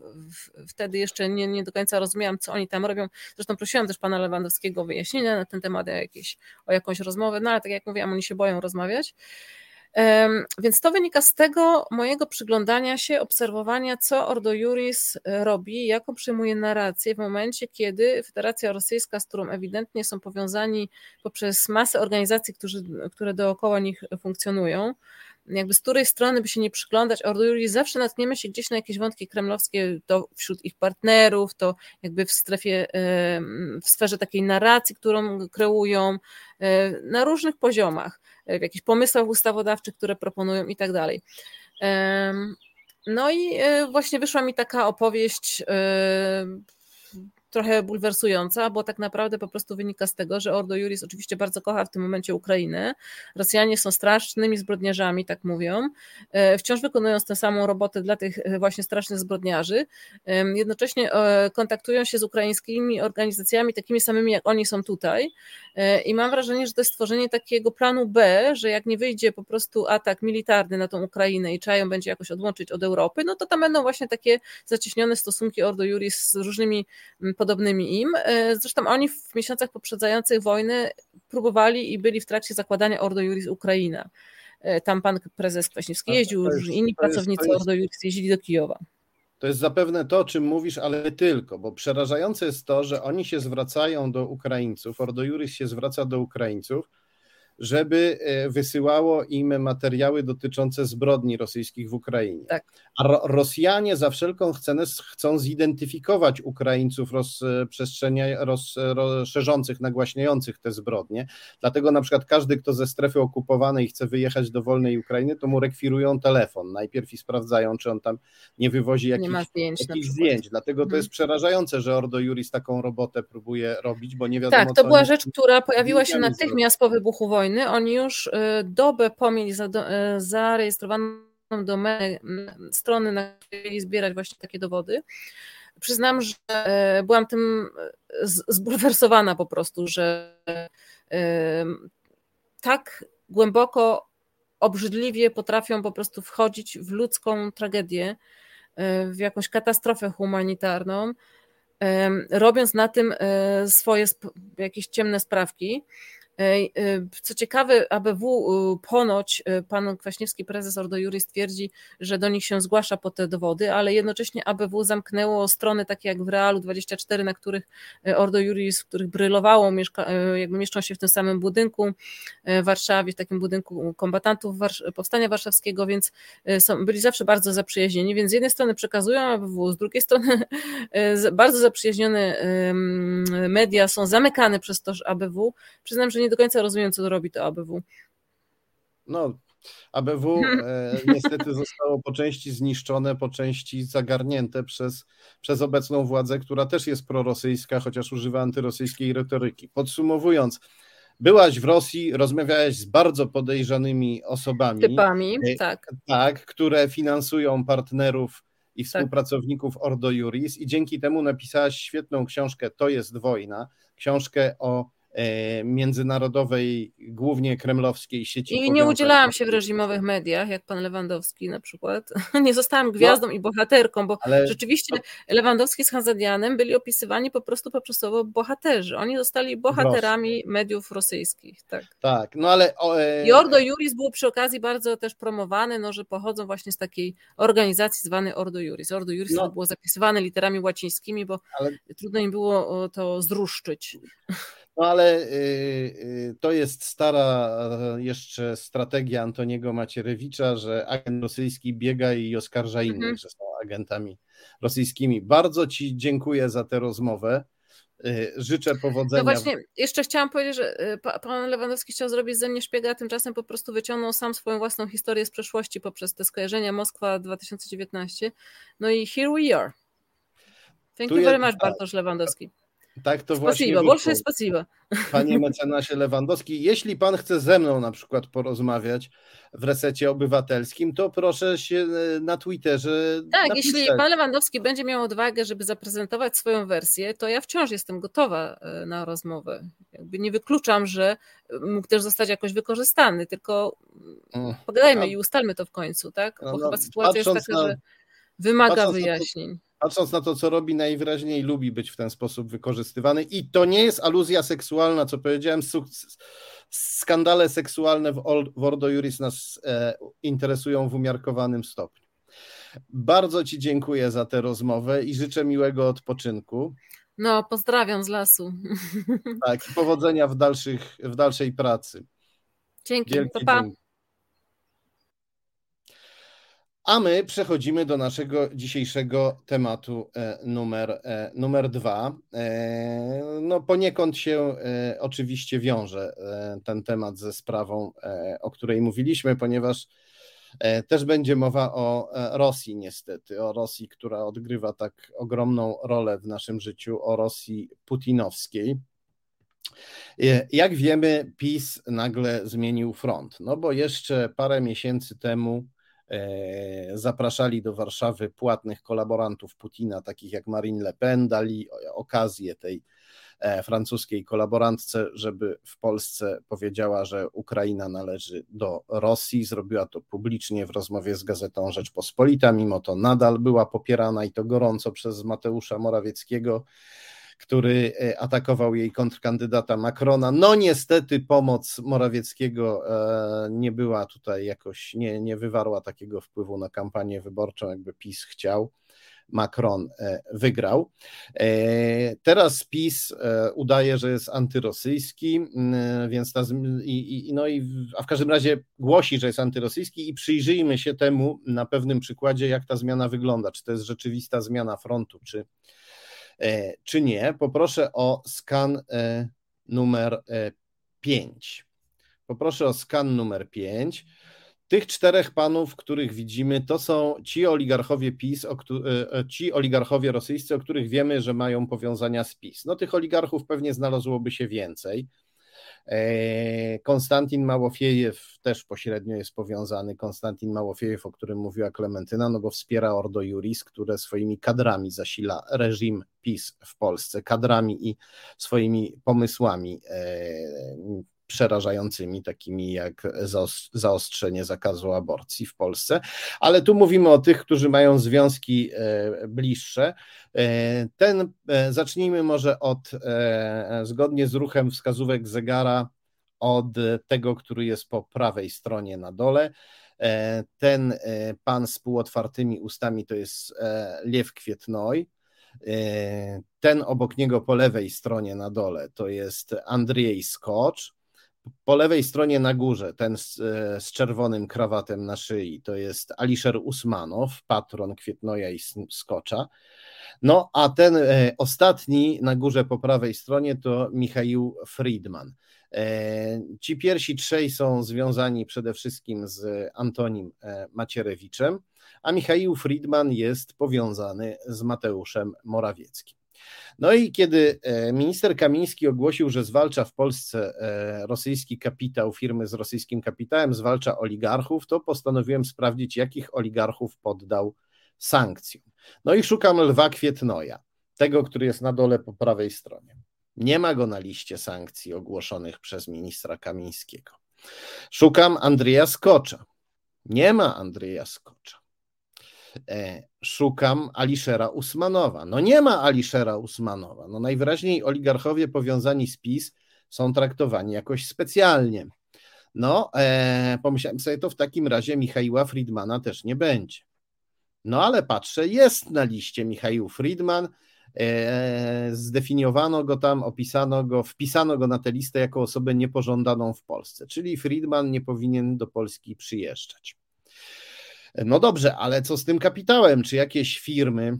Wtedy jeszcze nie, nie do końca rozumiałam, co oni tam robią. Zresztą prosiłam też pana Lewandowskiego o wyjaśnienia na ten temat, o, jakieś, o jakąś rozmowę, no ale tak jak mówiłam, oni się boją rozmawiać. Więc to wynika z tego mojego przyglądania się, obserwowania, co Ordo Juris e, robi, jaką przyjmuje narrację w momencie, kiedy Federacja Rosyjska, z którą ewidentnie są powiązani poprzez masę organizacji, którzy, które dookoła nich funkcjonują, jakby z której strony by się nie przyglądać Ordo Juris, zawsze natkniemy się gdzieś na jakieś wątki kremlowskie, to wśród ich partnerów, to jakby w strefie, w sferze takiej narracji, którą kreują, na różnych poziomach w jakichś pomysłach ustawodawczych, które proponują i tak dalej. No i e, właśnie wyszła mi taka opowieść e, trochę bulwersująca, bo tak naprawdę po prostu wynika z tego, że Ordo Juris oczywiście bardzo kocha w tym momencie Ukrainę. Rosjanie są strasznymi zbrodniarzami, tak mówią. E, wciąż wykonując tę samą robotę dla tych e, właśnie strasznych zbrodniarzy. Jednocześnie kontaktują się z ukraińskimi organizacjami takimi samymi, jak oni są tutaj. I mam wrażenie, że to jest stworzenie takiego planu B, że jak nie wyjdzie po prostu atak militarny na tą Ukrainę i trzeba ją będzie jakoś odłączyć od Europy, no to tam będą właśnie takie zacieśnione stosunki Ordo Juris z różnymi mm, podobnymi im. E, zresztą oni w miesiącach poprzedzających wojnę próbowali i byli w trakcie zakładania Ordo Juris Ukraina. E, tam pan prezes Kwaśniewski jeździł, jest, inni pracownicy jest, Ordo Juris jeździli do Kijowa. To jest zapewne to, o czym mówisz, ale tylko, bo przerażające jest to, że oni się zwracają do Ukraińców, Ordo Juris się zwraca do Ukraińców, żeby e, wysyłało im materiały dotyczące zbrodni rosyjskich w Ukrainie. Tak. A Rosjanie za wszelką cenę chcą zidentyfikować Ukraińców rozprzestrzenia, roz, rozszerzących, nagłaśniających te zbrodnie. Dlatego na przykład każdy, kto ze strefy okupowanej chce wyjechać do wolnej Ukrainy, to mu rekwirują telefon najpierw i sprawdzają, czy on tam nie wywozi jakichś, nie zdjęć, zdjęć. Dlatego to hmm. jest przerażające, że Ordo Juris taką robotę próbuje robić, bo nie wiadomo. Tak, to była rzecz, która pojawiła się natychmiast po wybuchu wojny wojny, oni już y, dobę po mieli y, zarejestrowaną domenę strony, na której zbierać właśnie takie dowody. Przyznam, że y, byłam tym zbulwersowana po prostu, że tak głęboko, obrzydliwie potrafią po prostu wchodzić w ludzką tragedię, w jakąś katastrofę humanitarną, robiąc na tym swoje jakieś ciemne sprawki. Y, co ciekawe, ABW y, ponoć y, pan Kwaśniewski, prezes Ordo Juris twierdzi, że do nich się zgłasza po te dowody, ale jednocześnie ABW zamknęło strony takie jak w Realu 24, na których Ordo Juris, w których brylowało, mieszka, jakby mieszczą się w tym samym budynku w Warszawie, w takim budynku kombatantów Powstania Warszawskiego, więc są, byli zawsze bardzo zaprzyjaźnieni, więc z jednej strony przekazują ABW, z drugiej strony bardzo zaprzyjaźnione media są zamykane przez to ABW. Przyznam, że nie do końca rozumiem, co robi to ABW. No, ABW e, niestety zostało po części zniszczone, po części zagarnięte przez, przez obecną władzę, która też jest prorosyjska, chociaż używa antyrosyjskiej retoryki. Podsumowując, byłaś w Rosji, rozmawiałaś z bardzo podejrzanymi osobami. Typami, e, tak. Tak, które finansują partnerów i tak. współpracowników tak. Ordo Juris i dzięki temu napisałaś świetną książkę To jest wojna, książkę o międzynarodowej, głównie kremlowskiej sieci. I nie udzielałam się w reżimowych mediach, jak pan Lewandowski na przykład. Nie zostałam gwiazdą no, i bohaterką, bo ale... rzeczywiście Lewandowski z Hanzadianem byli opisywani po prostu poprostowo bohaterzy. Oni zostali bohaterami mediów rosyjskich. Tak, tak no ale... O, e... I Ordo Juris było przy okazji bardzo też promowane, no, że pochodzą właśnie z takiej organizacji zwanej Ordo Juris. Ordo Juris no. było zapisywane literami łacińskimi, bo ale... trudno im było to zruszczyć. No ale y, y, to jest stara jeszcze strategia Antoniego Macierewicza, że agent rosyjski biega i oskarża innych, mhm. że są agentami rosyjskimi. Bardzo Ci dziękuję za tę rozmowę. Y, życzę powodzenia. No właśnie, jeszcze chciałam powiedzieć, że pan Lewandowski chciał zrobić ze mnie szpiega, a tymczasem po prostu wyciągnął sam swoją własną historię z przeszłości poprzez te skojarzenia Moskwa 2019. No i here we are. Thank tu you very much. Bartosz Lewandowski. Tak to właśnie. Spasibo. Panie mecenasie Lewandowski, jeśli pan chce ze mną na przykład porozmawiać w resecie obywatelskim, to proszę się e, na Twitterze. Tak, napisać. jeśli pan Lewandowski będzie miał odwagę, żeby zaprezentować swoją wersję, to ja wciąż jestem gotowa e, na rozmowę. Jakby nie wykluczam, że mógł też zostać jakoś wykorzystany, tylko pogadajmy i ustalmy to w końcu, tak? Bo no, chyba sytuacja jest taka, na... że wymaga wyjaśnień patrząc na to, co robi, najwyraźniej lubi być w ten sposób wykorzystywany. I to nie jest aluzja seksualna, co powiedziałem. Skandale seksualne w, Ordo Juris nas e, interesują w umiarkowanym stopniu. Bardzo Ci dziękuję za tę rozmowę i życzę miłego odpoczynku. No, pozdrawiam z lasu. Tak, powodzenia w, dalszych, w dalszej pracy. Dzięki, Wielki pa, pa. A my przechodzimy do naszego dzisiejszego tematu e, numer, e, numer dwa. E, no poniekąd się oczywiście wiąże ten temat ze sprawą, o której mówiliśmy, ponieważ Też będzie mowa o Rosji, niestety, o Rosji, która odgrywa tak ogromną rolę w naszym życiu, o Rosji putinowskiej. Jak wiemy, PiS nagle zmienił front, no bo jeszcze parę miesięcy temu zapraszali do Warszawy płatnych kolaborantów Putina, takich jak Marine Le Pen, dali okazję tej e, francuskiej kolaborantce, żeby w Polsce powiedziała, że Ukraina należy do Rosji. Zrobiła to publicznie w rozmowie z gazetą Rzeczpospolita, mimo to nadal była popierana i to gorąco przez Mateusza Morawieckiego który e, atakował jej kontrkandydata Macrona. No niestety pomoc Morawieckiego e, nie była tutaj jakoś, nie, nie wywarła takiego wpływu na kampanię wyborczą, jakby PiS chciał. Macron e, wygrał. Teraz PiS udaje, że jest antyrosyjski, więc ta, i, i, no i, a w każdym razie głosi, że jest antyrosyjski i przyjrzyjmy się temu na pewnym przykładzie, jak ta zmiana wygląda. Czy to jest rzeczywista zmiana frontu, czy, czy nie, poproszę o skan e, numer 5. E, poproszę o skan numer 5. Tych czterech panów, których widzimy, to są ci oligarchowie PiS, ci oligarchowie rosyjscy, o których wiemy, że mają powiązania z PiS. No tych oligarchów pewnie znalazłoby się więcej. E, Konstantin Małofiejew też pośrednio jest powiązany. Konstantin Małofiejew, o którym mówiła Klementyna, no bo wspiera Ordo Juris, które swoimi kadrami zasila reżim PiS w Polsce, kadrami i swoimi pomysłami e, przerażającymi, takimi jak zaostrzenie zakazu aborcji w Polsce, ale tu mówimy o tych, którzy mają związki e, bliższe. E, ten, e, zacznijmy może od, zgodnie z ruchem wskazówek zegara, od tego, który jest po prawej stronie na dole. Ten pan z półotwartymi ustami to jest Lew Kwietnoj. Ten obok niego po lewej stronie na dole to jest Andrzej Skocz. Po lewej stronie na górze, ten z, e, z, czerwonym krawatem na szyi, to jest Alisher Usmanow, patron Kwietnoja i Skocza. No a ten e, ostatni na górze po prawej stronie to Michał Friedman. E, ci pierwsi trzej są związani przede wszystkim z Antonim Macierewiczem, a Michał Friedman jest powiązany z Mateuszem Morawieckim. No i kiedy e, minister Kamiński ogłosił, że zwalcza w Polsce e, rosyjski kapitał, firmy z rosyjskim kapitałem, zwalcza oligarchów, to postanowiłem sprawdzić, jakich oligarchów poddał sankcjom. No i szukam Lwa Kwietnoja, tego, który jest na dole po prawej stronie. Nie ma go na liście sankcji ogłoszonych przez ministra Kamińskiego. Szukam Andrzeja Skocza. Nie ma Andrzeja Skocza. Szukam Aliszera Usmanowa. No nie ma Aliszera Usmanowa. No najwyraźniej oligarchowie powiązani z PiS są traktowani jakoś specjalnie. No, e, pomyślałem sobie, to w takim razie Michała Friedmana też nie będzie. No ale patrzę, jest na liście Michał Friedman. E, zdefiniowano go tam, opisano go, wpisano go na tę listę jako osobę niepożądaną w Polsce, czyli Friedman nie powinien do Polski przyjeżdżać. No dobrze, ale co z tym kapitałem? Czy jakieś firmy,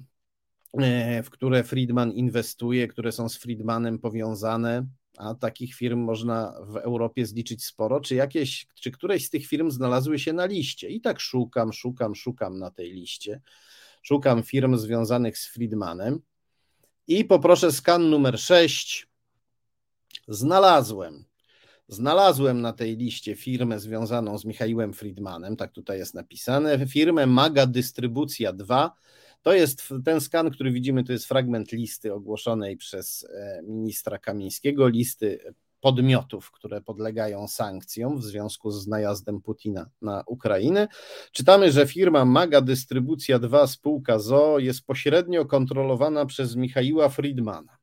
e, w które Friedman inwestuje, które są z Friedmanem powiązane, a takich firm można w Europie zliczyć sporo, czy jakieś, czy któreś z tych firm znalazły się na liście? I tak szukam, szukam, szukam na tej liście. Szukam firm związanych z Friedmanem i poproszę skan numer 6. Znalazłem Znalazłem na tej liście firmę związaną z Michałem Friedmanem, tak tutaj jest napisane, firmę Maga Dystrybucja 2. To jest ten skan, który widzimy, to jest fragment listy ogłoszonej przez e, ministra Kamińskiego, listy podmiotów, które podlegają sankcjom w związku z najazdem Putina na Ukrainę. Czytamy, że firma Maga Dystrybucja 2 spółka ZO jest pośrednio kontrolowana przez Michała Friedmana.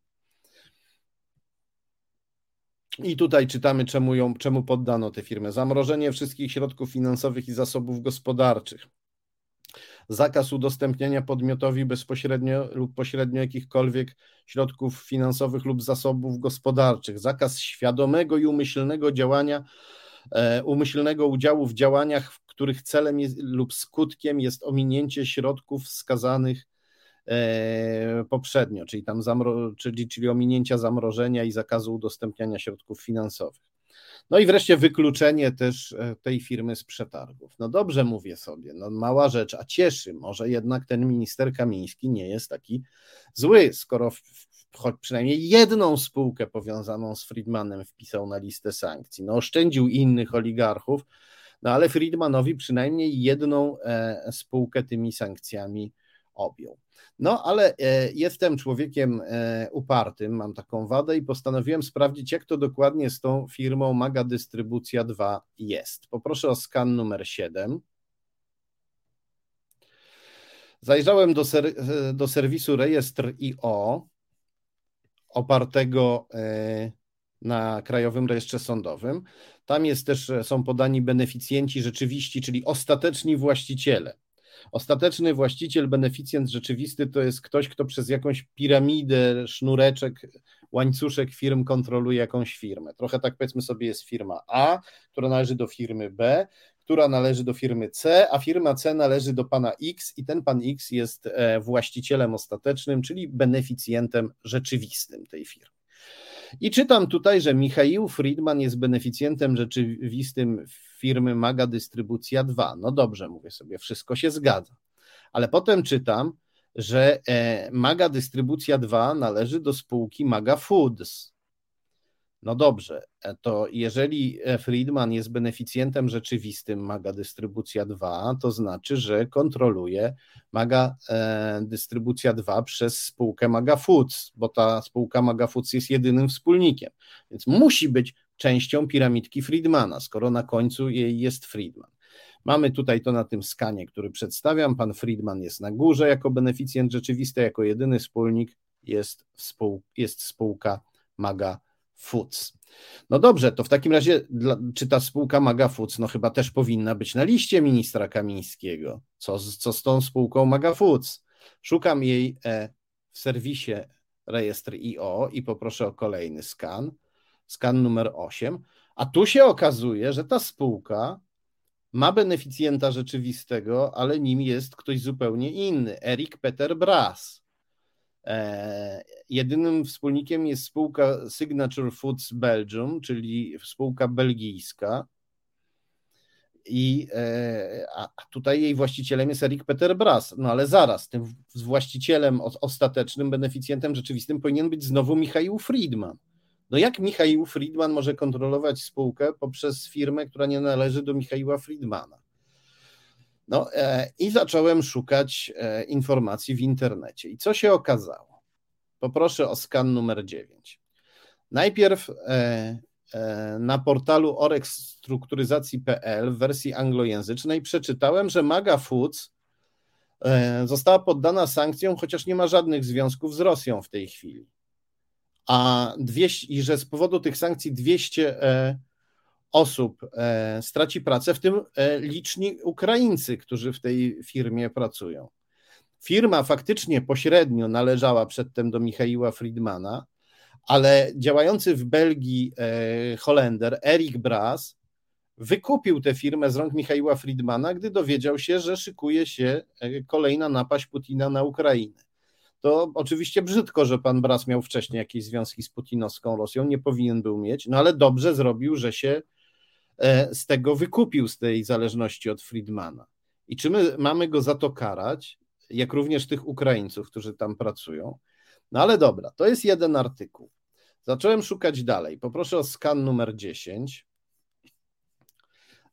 I tutaj czytamy, czemu, ją, czemu poddano tę firmę. Zamrożenie wszystkich środków finansowych i zasobów gospodarczych. Zakaz udostępniania podmiotowi bezpośrednio lub pośrednio jakichkolwiek środków finansowych lub zasobów gospodarczych. Zakaz świadomego i umyślnego działania, e, umyślnego udziału w działaniach, w których celem jest, lub skutkiem jest ominięcie środków wskazanych poprzednio, czyli tam zamro, czyli, czyli ominięcia zamrożenia i zakazu udostępniania środków finansowych. No i wreszcie wykluczenie też e, tej firmy z przetargów. No dobrze mówię sobie, no mała rzecz, a cieszy, może jednak ten minister Kamiński nie jest taki zły, skoro w, choć przynajmniej jedną spółkę powiązaną z Friedmanem wpisał na listę sankcji. No oszczędził innych oligarchów, no ale Friedmanowi przynajmniej jedną e, spółkę tymi sankcjami objął. No, ale e, jestem człowiekiem e, upartym, mam taką wadę i postanowiłem sprawdzić, jak to dokładnie z tą firmą Maga Dystrybucja 2 jest. Poproszę o skan numer 7. Zajrzałem do, ser e, do serwisu rejestr IO opartego na Krajowym Rejestrze Sądowym. Tam jest też, są podani beneficjenci rzeczywiści, czyli ostateczni właściciele. Ostateczny właściciel, beneficjent rzeczywisty to jest ktoś, kto przez jakąś piramidę, sznureczek, łańcuszek firm kontroluje jakąś firmę. Trochę tak powiedzmy sobie jest firma A, która należy do firmy B, która należy do firmy C, a firma C należy do pana X i ten pan X jest e, właścicielem ostatecznym, czyli beneficjentem rzeczywistym tej firmy. I czytam tutaj, że Michał Friedman jest beneficjentem rzeczywistym firmy Maga Dystrybucja 2. No dobrze, mówię sobie, wszystko się zgadza. Ale potem czytam, że e, Maga Dystrybucja 2 należy do spółki Maga Foods. No dobrze, e, to jeżeli e, Friedman jest beneficjentem rzeczywistym Maga Dystrybucja 2, to znaczy, że kontroluje Maga Dystrybucja 2 przez spółkę Maga Foods, bo ta spółka Maga Foods jest jedynym wspólnikiem. Więc musi być częścią piramidki Friedmana, skoro na końcu jej jest Friedman. Mamy tutaj to na tym skanie, który przedstawiam. Pan Friedman jest na górze jako beneficjent rzeczywisty, jako jedyny wspólnik jest, współ, jest spółka Maga Foods. No dobrze, to w takim razie, czy ta spółka Maga Foods, no chyba też powinna być na liście ministra Kamińskiego. Co, co z tą spółką Maga Foods? Szukam jej e, w serwisie rejestr IO i poproszę o kolejny skan skan numer 8, a tu się okazuje, że ta spółka ma beneficjenta rzeczywistego, ale nim jest ktoś zupełnie inny, Erik Peter Brass. E, jedynym wspólnikiem jest spółka Signature Foods Belgium, czyli spółka belgijska. I e, a tutaj jej właścicielem jest Erik Peter Brass. No ale zaraz, tym właścicielem ostatecznym, beneficjentem rzeczywistym powinien być znowu Michał Friedman. No jak Michał Friedman może kontrolować spółkę poprzez firmę, która nie należy do Michała Friedmana? No e, i zacząłem szukać e, informacji w internecie. I co się okazało? Poproszę o skan numer 9. Najpierw e, na portalu orekstrukturyzacji.pl w wersji anglojęzycznej przeczytałem, że Maga Foods została poddana sankcjom, chociaż nie ma żadnych związków z Rosją w tej chwili a 200, i że z powodu tych sankcji 200 e, osób e, straci pracę, w tym e, liczni Ukraińcy, którzy w tej firmie pracują. Firma faktycznie pośrednio należała przedtem do Michała Friedmana, ale działający w Belgii Holender Erik Bras wykupił tę firmę z rąk Michała Friedmana, gdy dowiedział się, że szykuje się kolejna napaść Putina na Ukrainę to oczywiście brzydko, że pan Bras miał wcześniej jakieś związki z putinowską Rosją, nie powinien był mieć, no ale dobrze zrobił, że się e, z tego wykupił, z tej zależności od Friedmana. I czy my mamy go za to karać, jak również tych Ukraińców, którzy tam pracują? No ale dobra, to jest jeden artykuł. Zacząłem szukać dalej. Poproszę o skan numer 10.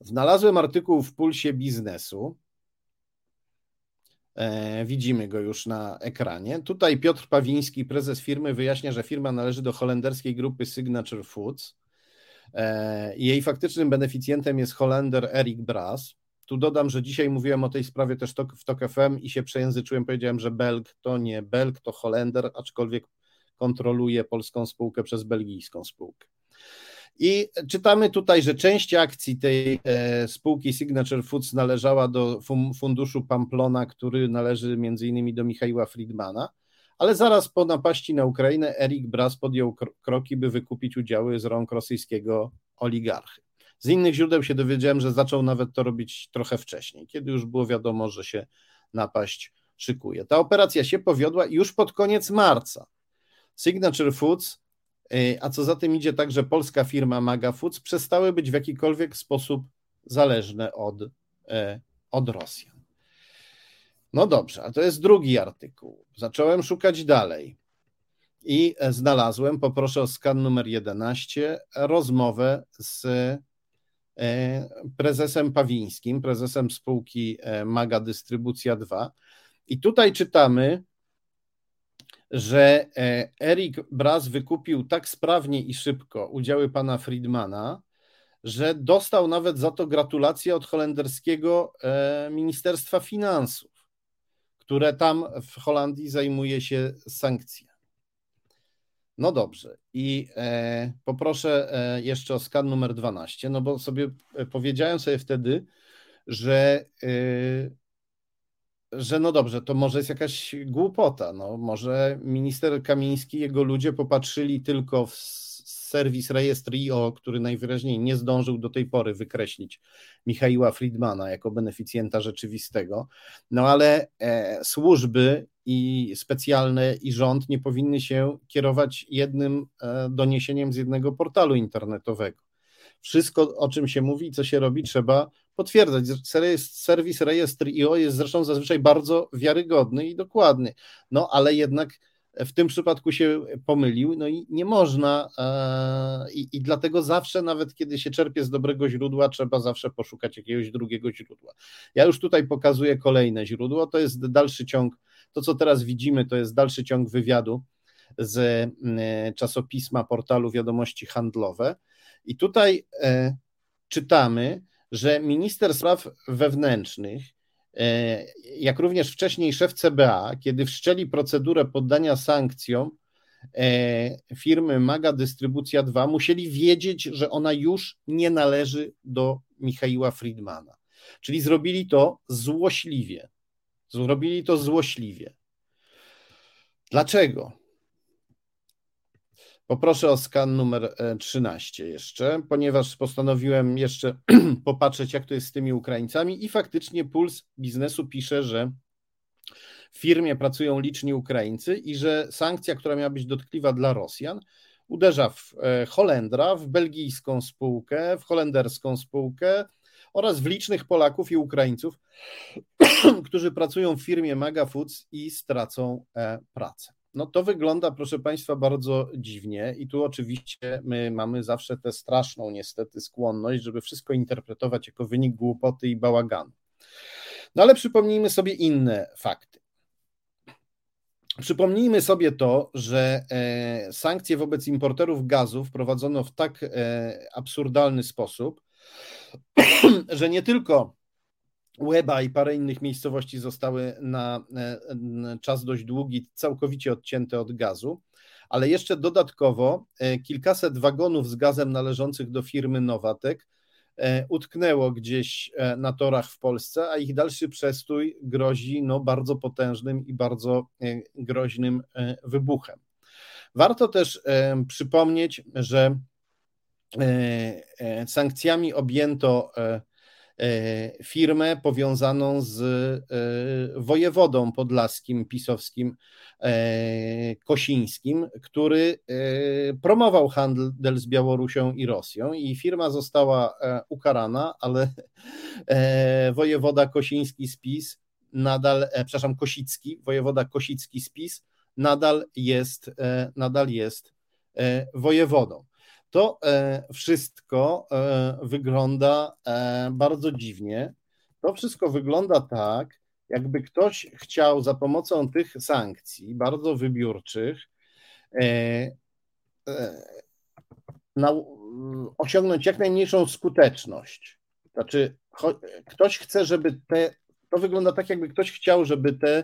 Znalazłem artykuł w Pulsie Biznesu E, widzimy go już na ekranie. Tutaj Piotr Pawiński, prezes firmy, wyjaśnia, że firma należy do holenderskiej grupy Signature Foods. E, jej faktycznym beneficjentem jest Holender Erik Bras. Tu dodam, że dzisiaj mówiłem o tej sprawie też w TOK FM i się przejęzyczyłem, powiedziałem, że Belg to nie Belg, to Holender, aczkolwiek kontroluje polską spółkę przez belgijską spółkę. I czytamy tutaj, że część akcji tej e, spółki Signature Foods należała do funduszu Pamplona, który należy między innymi do Michała Friedmana, ale zaraz po napaści na Ukrainę Erik Bras podjął kroki, by wykupić udziały z rąk rosyjskiego oligarchy. Z innych źródeł się dowiedziałem, że zaczął nawet to robić trochę wcześniej, kiedy już było wiadomo, że się napaść szykuje. Ta operacja się powiodła już pod koniec marca. Signature Foods a co za tym idzie także polska firma Maga Foods, przestały być w jakikolwiek sposób zależne od, od Rosjan. No dobrze, a to jest drugi artykuł. Zacząłem szukać dalej i znalazłem, poproszę o skan numer 11, rozmowę z e, prezesem Pawińskim, prezesem spółki e, Maga Dystrybucja 2. I tutaj czytamy, że e, Erik Braz wykupił tak sprawnie i szybko udziały pana Friedmana, że dostał nawet za to gratulacje od holenderskiego Ministerstwa Finansów, które tam w Holandii zajmuje się sankcjami. No dobrze. I e, poproszę e, jeszcze o skan numer 12, no bo sobie e, powiedziałem sobie wtedy, że, e, że no dobrze, to może jest jakaś głupota. No, może minister Kamiński jego ludzie popatrzyli tylko w serwis rejestr IO, który najwyraźniej nie zdążył do tej pory wykreślić Michaiła Friedmana jako beneficjenta rzeczywistego. No ale e, służby i specjalne i rząd nie powinny się kierować jednym e, doniesieniem z jednego portalu internetowego. Wszystko, o czym się mówi, co się robi, trzeba potwierdzać. Serwis rejestr IO jest zresztą zazwyczaj bardzo wiarygodny i dokładny, no ale jednak w tym przypadku się pomylił, no i nie można, e, i, i, dlatego zawsze, nawet kiedy się czerpie z dobrego źródła, trzeba zawsze poszukać jakiegoś drugiego źródła. Ja już tutaj pokazuję kolejne źródło, to jest dalszy ciąg, to co teraz widzimy, to jest dalszy ciąg wywiadu z e, czasopisma portalu Wiadomości Handlowe. I tutaj e, czytamy, że minister spraw wewnętrznych jak również wcześniej szef CBA, kiedy wszczęli procedurę poddania sankcjom e, firmy Maga Dystrybucja 2, musieli wiedzieć, że ona już nie należy do Michaiła Friedmana. Czyli zrobili to złośliwie. Zrobili to złośliwie. Dlaczego? Poproszę o skan numer 13 e, jeszcze, ponieważ postanowiłem jeszcze popatrzeć, jak to jest z tymi Ukraińcami i faktycznie Puls Biznesu pisze, że w firmie pracują liczni Ukraińcy i że sankcja, która miała być dotkliwa dla Rosjan, uderza w e, Holendra, w belgijską spółkę, w holenderską spółkę oraz w licznych Polaków i Ukraińców, którzy pracują w firmie Maga Foods i stracą e, pracę. No to wygląda, proszę Państwa, bardzo dziwnie i tu oczywiście my mamy zawsze tę straszną niestety skłonność, żeby wszystko interpretować jako wynik głupoty i bałaganu. No ale przypomnijmy sobie inne fakty. Przypomnijmy sobie to, że e, sankcje wobec importerów gazu wprowadzono w tak e, absurdalny sposób, że nie tylko Łeba i parę innych miejscowości zostały na czas dość długi całkowicie odcięte od gazu, ale jeszcze dodatkowo e, kilkaset wagonów z gazem należących do firmy Nowatek e, utknęło gdzieś e, na torach w Polsce, a ich dalszy przestój grozi no, bardzo potężnym i bardzo groźnym wybuchem. Warto też przypomnieć, że sankcjami objęto E, firmę powiązaną z e, wojewodą podlaskim, pisowskim, e, Kosińskim, który promował handel z Białorusią i Rosją i firma została ukarana, ale wojewoda Kosiński z PiS nadal, przepraszam, Kosicki, wojewoda Kosicki z PiS nadal jest, nadal jest wojewodą to e, wszystko e, wygląda e, bardzo dziwnie. To wszystko wygląda tak, jakby ktoś chciał za pomocą tych sankcji, bardzo wybiórczych, osiągnąć jak najmniejszą skuteczność. Znaczy, ktoś chce, żeby te. To wygląda tak, jakby ktoś chciał, żeby te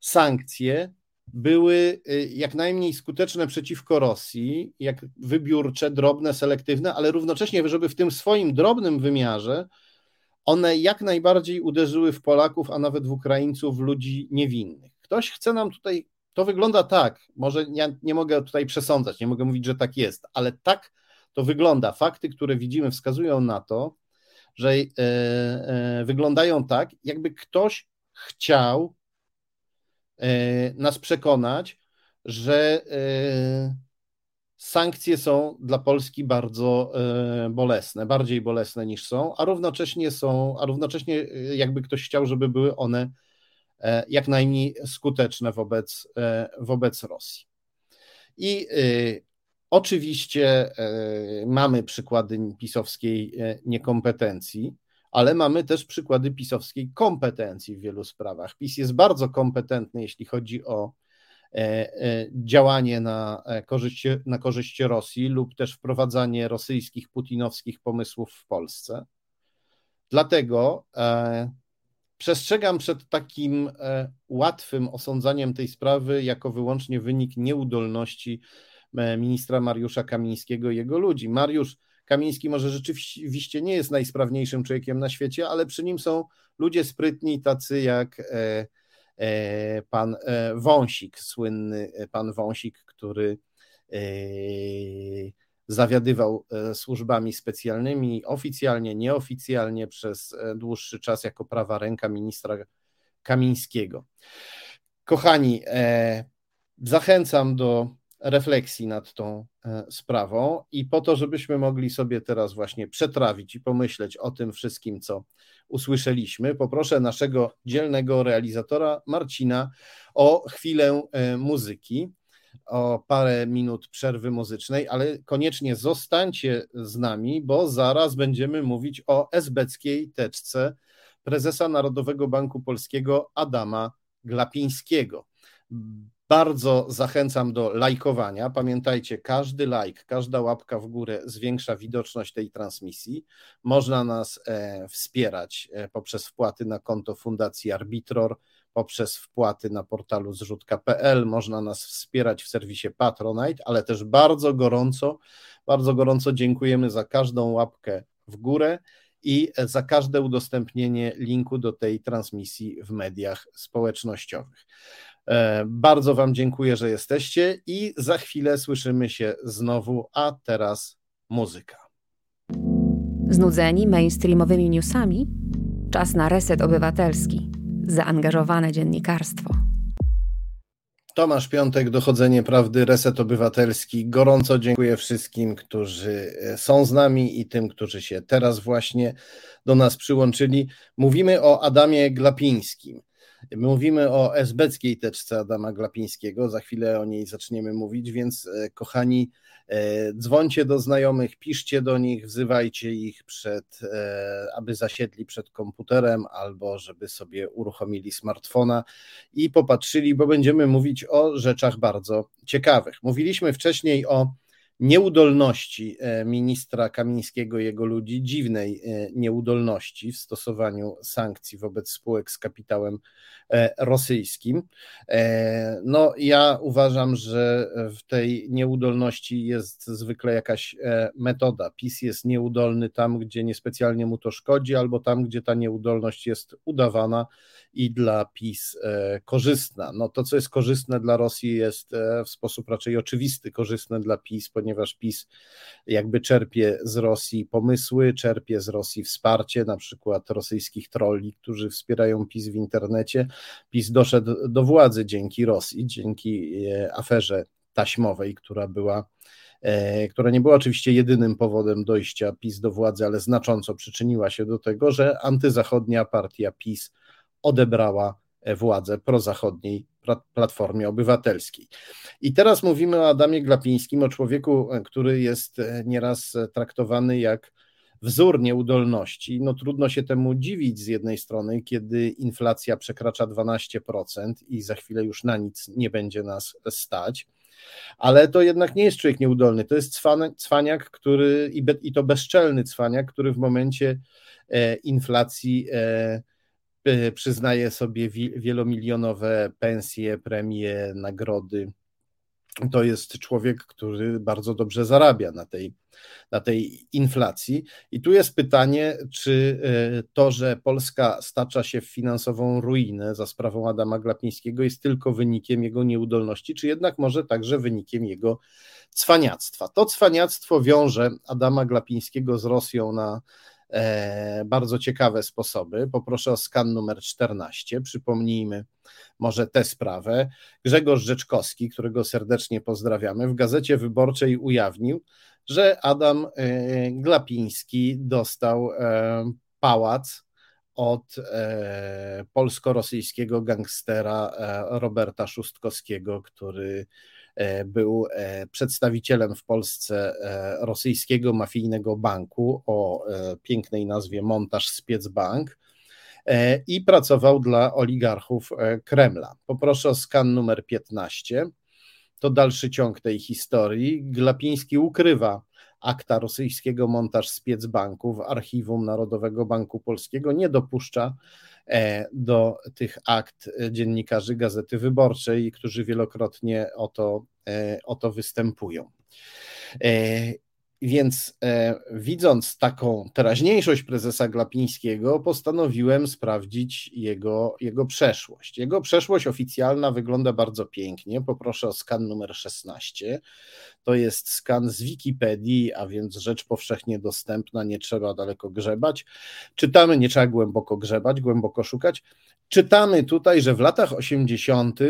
sankcje były y, jak najmniej skuteczne przeciwko Rosji, jak wybiórcze, drobne, selektywne, ale równocześnie, żeby w tym swoim drobnym wymiarze one jak najbardziej uderzyły w Polaków, a nawet w Ukraińców, w ludzi niewinnych. Ktoś chce nam tutaj, to wygląda tak, może ja nie mogę tutaj przesądzać, nie mogę mówić, że tak jest, ale tak to wygląda. Fakty, które widzimy, wskazują na to, że e, e, wyglądają tak, jakby ktoś chciał nas przekonać, że e, sankcje są dla Polski bardzo e, bolesne, bardziej bolesne niż są, a równocześnie są, a równocześnie e, jakby ktoś chciał, żeby były one e, jak najmniej skuteczne wobec, wobec Rosji. I oczywiście mamy przykłady pisowskiej niekompetencji, ale mamy też przykłady pisowskiej kompetencji w wielu sprawach. PiS jest bardzo kompetentny, jeśli chodzi o E, e, działanie na e, korzyść, na korzyść Rosji lub też wprowadzanie rosyjskich, putinowskich pomysłów w Polsce. Dlatego przestrzegam przed takim łatwym osądzaniem tej sprawy jako wyłącznie wynik nieudolności ministra Mariusza Kamińskiego i jego ludzi. Mariusz Kamiński może rzeczywiście nie jest najsprawniejszym człowiekiem na świecie, ale przy nim są ludzie sprytni, tacy jak E, pan e, Wąsik, słynny e, pan Wąsik, który zawiadywał służbami specjalnymi oficjalnie, nieoficjalnie przez dłuższy czas jako prawa ręka ministra Kamińskiego. Kochani, zachęcam do refleksji nad tą sprawą i po to, żebyśmy mogli sobie teraz właśnie przetrawić i pomyśleć o tym wszystkim, co usłyszeliśmy. Poproszę naszego dzielnego realizatora Marcina o chwilę e, muzyki, o parę minut przerwy muzycznej, ale koniecznie zostańcie z nami, bo zaraz będziemy mówić o esbeckiej teczce prezesa Narodowego Banku Polskiego Adama Glapińskiego. Bardzo zachęcam do lajkowania. Pamiętajcie, każdy like, każda łapka w górę zwiększa widoczność tej transmisji. Można nas e, wspierać e, poprzez wpłaty na konto Fundacji Arbitror, poprzez wpłaty na portalu zrzutka.pl. Można nas wspierać w serwisie Patronite, ale też bardzo gorąco, bardzo gorąco dziękujemy za każdą łapkę w górę i za każde udostępnienie linku do tej transmisji w mediach społecznościowych. E, bardzo Wam dziękuję, że jesteście i za chwilę słyszymy się znowu, a teraz muzyka. Znudzeni mainstreamowymi newsami? Czas na reset obywatelski. Zaangażowane dziennikarstwo. Tomasz Piątek, Dochodzenie Prawdy, Reset Obywatelski. Gorąco dziękuję wszystkim, którzy e, są z nami i tym, którzy się teraz właśnie do nas przyłączyli. Mówimy o Adamie Glapińskim. Mówimy o esbeckiej teczce Adama Glapińskiego, za chwilę o niej zaczniemy mówić, więc e, kochani, e, dzwońcie do znajomych, piszcie do nich, wzywajcie ich przed, e, aby zasiedli przed komputerem albo żeby sobie uruchomili smartfona i popatrzyli, bo będziemy mówić o rzeczach bardzo ciekawych. Mówiliśmy wcześniej o nieudolności e, ministra Kamińskiego i jego ludzi, dziwnej e, nieudolności w stosowaniu sankcji wobec spółek z kapitałem e, rosyjskim. No, ja uważam, że w tej nieudolności jest zwykle jakaś metoda. PiS jest nieudolny tam, gdzie niespecjalnie mu to szkodzi, albo tam, gdzie ta nieudolność jest udawana i dla PiS korzystna. No, to, co jest korzystne dla Rosji, jest w sposób raczej oczywisty korzystne dla PiS, ponieważ ponieważ PiS jakby czerpie z Rosji pomysły, czerpie z Rosji wsparcie, na przykład rosyjskich trolli, którzy wspierają PiS w internecie. PiS doszedł do władzy dzięki Rosji, dzięki e, aferze taśmowej, która była e, która nie była oczywiście jedynym powodem dojścia PiS do władzy, ale znacząco przyczyniła się do tego, że antyzachodnia partia PiS odebrała władzę prozachodniej Platformie Obywatelskiej. I teraz mówimy o Adamie Glapińskim, o człowieku, który jest e, nieraz traktowany jak wzór nieudolności. No trudno się temu dziwić z jednej strony, kiedy inflacja przekracza 12% i za chwilę już na nic nie będzie nas stać. Ale to jednak nie jest człowiek nieudolny, to jest cwaniak, który i to bezczelny cwaniak, który w momencie e, inflacji e, przyznaje sobie wielomilionowe pensje, premie, nagrody. To jest człowiek, który bardzo dobrze zarabia na tej, na tej inflacji. I tu jest pytanie, czy y, to, że Polska stacza się w finansową ruinę za sprawą Adama Glapińskiego, jest tylko wynikiem jego nieudolności, czy jednak może także wynikiem jego cwaniactwa. To cwaniactwo wiąże Adama Glapińskiego z Rosją na bardzo ciekawe sposoby. Poproszę o skan numer 14. Przypomnijmy może tę sprawę. Grzegorz Rzeczkowski, którego serdecznie pozdrawiamy, w gazecie wyborczej ujawnił, że Adam Glapiński dostał pałac od e, polsko-rosyjskiego gangstera e, Roberta Szustkowskiego, który e, był przedstawicielem w Polsce rosyjskiego mafijnego banku o pięknej nazwie Montaż Spiecbank i pracował dla oligarchów Kremla. Poproszę o skan numer 15. To dalszy ciąg tej historii. Glapiński ukrywa akta rosyjskiego montaż Spiecbanku w archiwum Narodowego Banku Polskiego nie dopuszcza e, do tych akt dziennikarzy Gazety Wyborczej, którzy wielokrotnie o to, e, o to występują. Więc e, widząc taką teraźniejszość prezesa Glapińskiego, postanowiłem sprawdzić jego, jego przeszłość. Jego przeszłość oficjalna wygląda bardzo pięknie. Poproszę o skan numer 16. To jest skan z Wikipedii, a więc rzecz powszechnie dostępna, nie trzeba daleko grzebać. Czytamy, nie trzeba głęboko grzebać, głęboko szukać. Czytamy tutaj, że w latach 80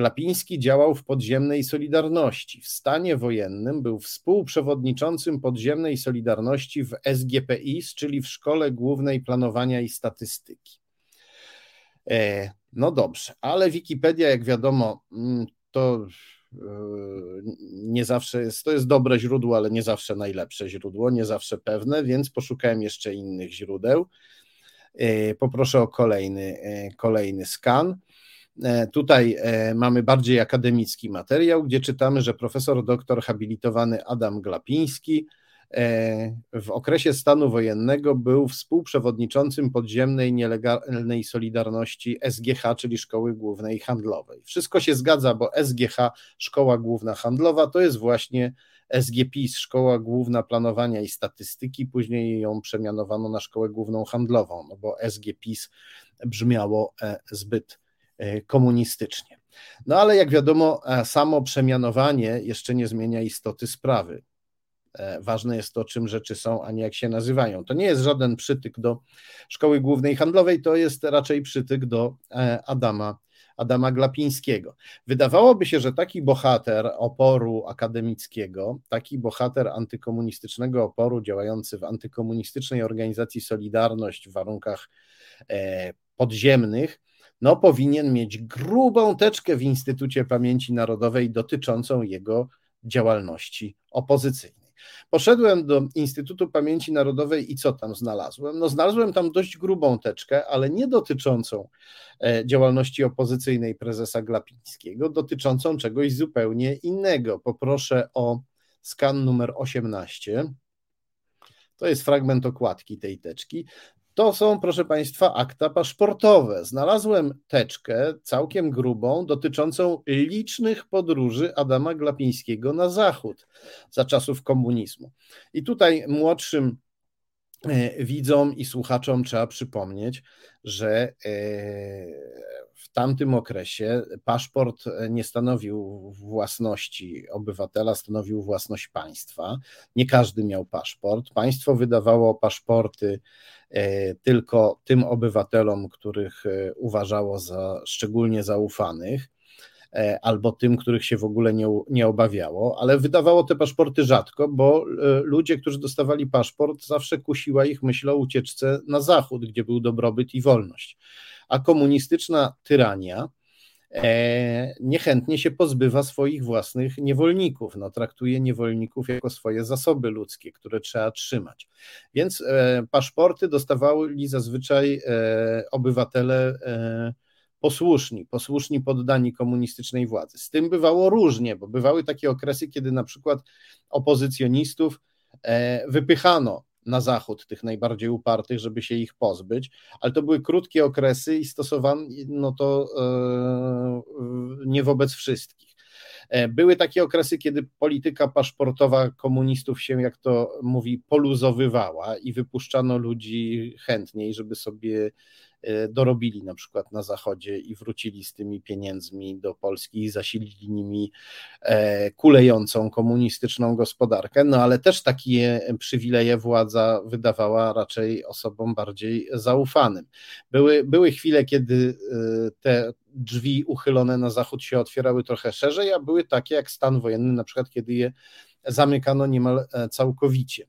Glapiński działał w podziemnej Solidarności. W stanie wojennym był współprzewodniczącym podziemnej Solidarności w SGPIS, czyli w Szkole Głównej Planowania i Statystyki. E, no dobrze, ale Wikipedia, jak wiadomo, mm, to e, nie zawsze jest, to jest dobre źródło, ale nie zawsze najlepsze źródło, nie zawsze pewne, więc poszukałem jeszcze innych źródeł. E, poproszę o kolejny, kolejny skan. E, tutaj e, mamy bardziej akademicki materiał, gdzie czytamy, że profesor doktor habilitowany Adam Glapiński e, w okresie stanu wojennego był współprzewodniczącym podziemnej nielegalnej Solidarności SGH, czyli Szkoły Głównej Handlowej. Wszystko się zgadza, bo SGH, Szkoła Główna Handlowa, to jest właśnie SGPIS, Szkoła Główna Planowania i Statystyki, później ją przemianowano na Szkołę Główną Handlową, no bo SGPIS brzmiało zbyt komunistycznie. No ale jak wiadomo, e, samo przemianowanie jeszcze nie zmienia istoty sprawy. E, ważne jest to, czym rzeczy są, a nie jak się nazywają. To nie jest żaden przytyk do Szkoły Głównej Handlowej, to jest raczej przytyk do Adama, Adama Glapińskiego. Wydawałoby się, że taki bohater oporu akademickiego, taki bohater antykomunistycznego oporu działający w antykomunistycznej organizacji Solidarność w warunkach podziemnych, no powinien mieć grubą teczkę w Instytucie Pamięci Narodowej dotyczącą jego działalności opozycyjnej. Poszedłem do Instytutu Pamięci Narodowej i co tam znalazłem? No, znalazłem tam dość grubą teczkę, ale nie dotyczącą e, działalności opozycyjnej prezesa Glapińskiego, dotyczącą czegoś zupełnie innego. Poproszę o skan numer 18. To jest fragment okładki tej teczki. To są, proszę Państwa, akta paszportowe. Znalazłem teczkę całkiem grubą dotyczącą licznych podróży Adama Glapińskiego na zachód za czasów komunizmu. I tutaj młodszym e, widzom i słuchaczom trzeba przypomnieć, że e, w tamtym okresie paszport nie stanowił własności obywatela, stanowił własność państwa. Nie każdy miał paszport. Państwo wydawało paszporty e, tylko tym obywatelom, których e, uważało za szczególnie zaufanych e, albo tym, których się w ogóle nie, nie obawiało, ale wydawało te paszporty rzadko, bo ludzie, którzy dostawali paszport, zawsze kusiła ich myśl o ucieczce na zachód, gdzie był dobrobyt i wolność a komunistyczna tyrania e, niechętnie się pozbywa swoich własnych niewolników. No, traktuje niewolników jako swoje zasoby ludzkie, które trzeba trzymać. Więc e, paszporty dostawali zazwyczaj e, obywatele posłuszni, posłuszni poddani komunistycznej władzy. Z tym bywało różnie, bo bywały takie okresy, kiedy na przykład opozycjonistów wypychano na zachód, tych najbardziej upartych, żeby się ich pozbyć, ale to były krótkie okresy i stosowano no to e, nie wobec wszystkich. E, były takie okresy, kiedy polityka paszportowa komunistów się, jak to mówi, poluzowywała i wypuszczano ludzi chętniej, żeby sobie e, dorobili na przykład na Zachodzie i wrócili z tymi pieniędzmi do Polski i zasilili nimi e, kulejącą komunistyczną gospodarkę, no ale też takie przywileje władza wydawała raczej osobom bardziej zaufanym. Były, były chwile, kiedy te drzwi uchylone na zachód się otwierały trochę szerzej, a były takie jak stan wojenny, na przykład kiedy je zamykano niemal całkowicie.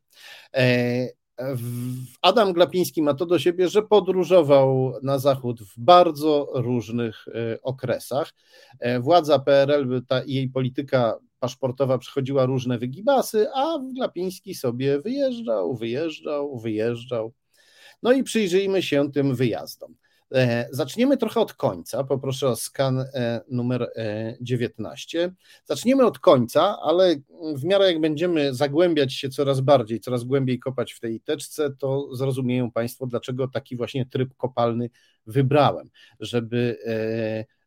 Adam Glapiński ma to do siebie, że podróżował na zachód w bardzo różnych e, okresach. E, władza PRL, ta, jej polityka paszportowa przechodziła różne wygibasy, a Glapiński sobie wyjeżdżał, wyjeżdżał, wyjeżdżał. No i przyjrzyjmy się tym wyjazdom. E, zaczniemy trochę od końca. Poproszę o skan e, numer 19. E, zaczniemy od końca, ale w miarę jak będziemy zagłębiać się coraz bardziej, coraz głębiej kopać w tej teczce, to zrozumieją Państwo, dlaczego taki właśnie tryb kopalny wybrałem, żeby,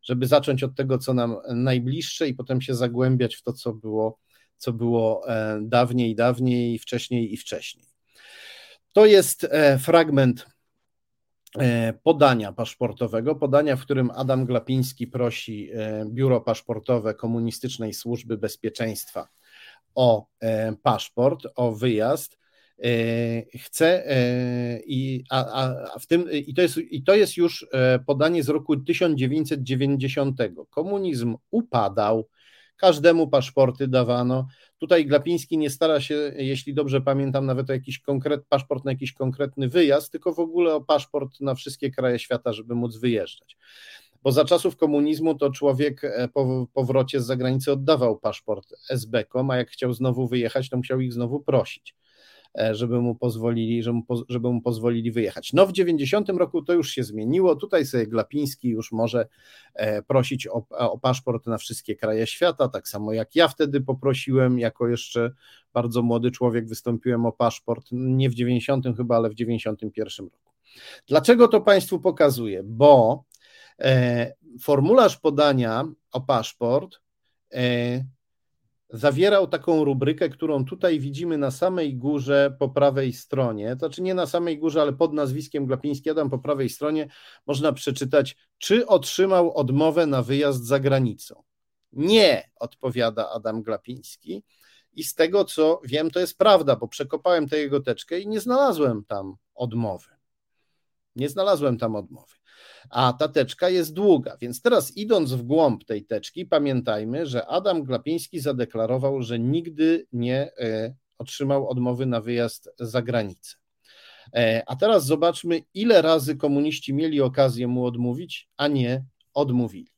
żeby zacząć od tego, co nam najbliższe i potem się zagłębiać w to, co było, co było dawniej, dawniej, wcześniej i wcześniej. To jest fragment podania paszportowego, podania, w którym Adam Glapiński prosi e, Biuro Paszportowe Komunistycznej Służby Bezpieczeństwa o e, paszport, o wyjazd. Chce i, a, a w tym, i, to jest, i to jest już podanie z roku 1990. Komunizm upadał, każdemu paszporty dawano. Tutaj Glapiński nie stara się, jeśli dobrze pamiętam, nawet o jakiś konkret, paszport na jakiś konkretny wyjazd, tylko w ogóle o paszport na wszystkie kraje świata, żeby móc wyjeżdżać. Bo za czasów komunizmu to człowiek e, po powrocie z zagranicy oddawał paszport SB-kom, a jak chciał znowu wyjechać, to musiał ich znowu prosić. E, żeby mu pozwolili, żeby mu, żeby mu pozwolili wyjechać. No w 90 roku to już się zmieniło, tutaj sobie Glapiński już może e, prosić o, o paszport na wszystkie kraje świata, tak samo jak ja wtedy poprosiłem, jako jeszcze bardzo młody człowiek wystąpiłem o paszport, nie w 90 chyba, ale w 91 roku. Dlaczego to Państwu pokazuję? Bo e, formularz podania o paszport zawierał taką rubrykę, którą tutaj widzimy na samej górze po prawej stronie. To znaczy nie na samej górze, ale pod nazwiskiem Glapiński Adam po prawej stronie można przeczytać, czy otrzymał odmowę na wyjazd za granicą. Nie, odpowiada Adam Glapiński. I z tego co wiem, to jest prawda, bo przekopałem tę jego teczkę i nie znalazłem tam odmowy. Nie znalazłem tam odmowy a ta teczka jest długa. Więc teraz idąc w głąb tej teczki, pamiętajmy, że Adam Glapiński zadeklarował, że nigdy nie e, otrzymał odmowy na wyjazd za granicę. E, a teraz zobaczmy, ile razy komuniści mieli okazję mu odmówić, a nie odmówili.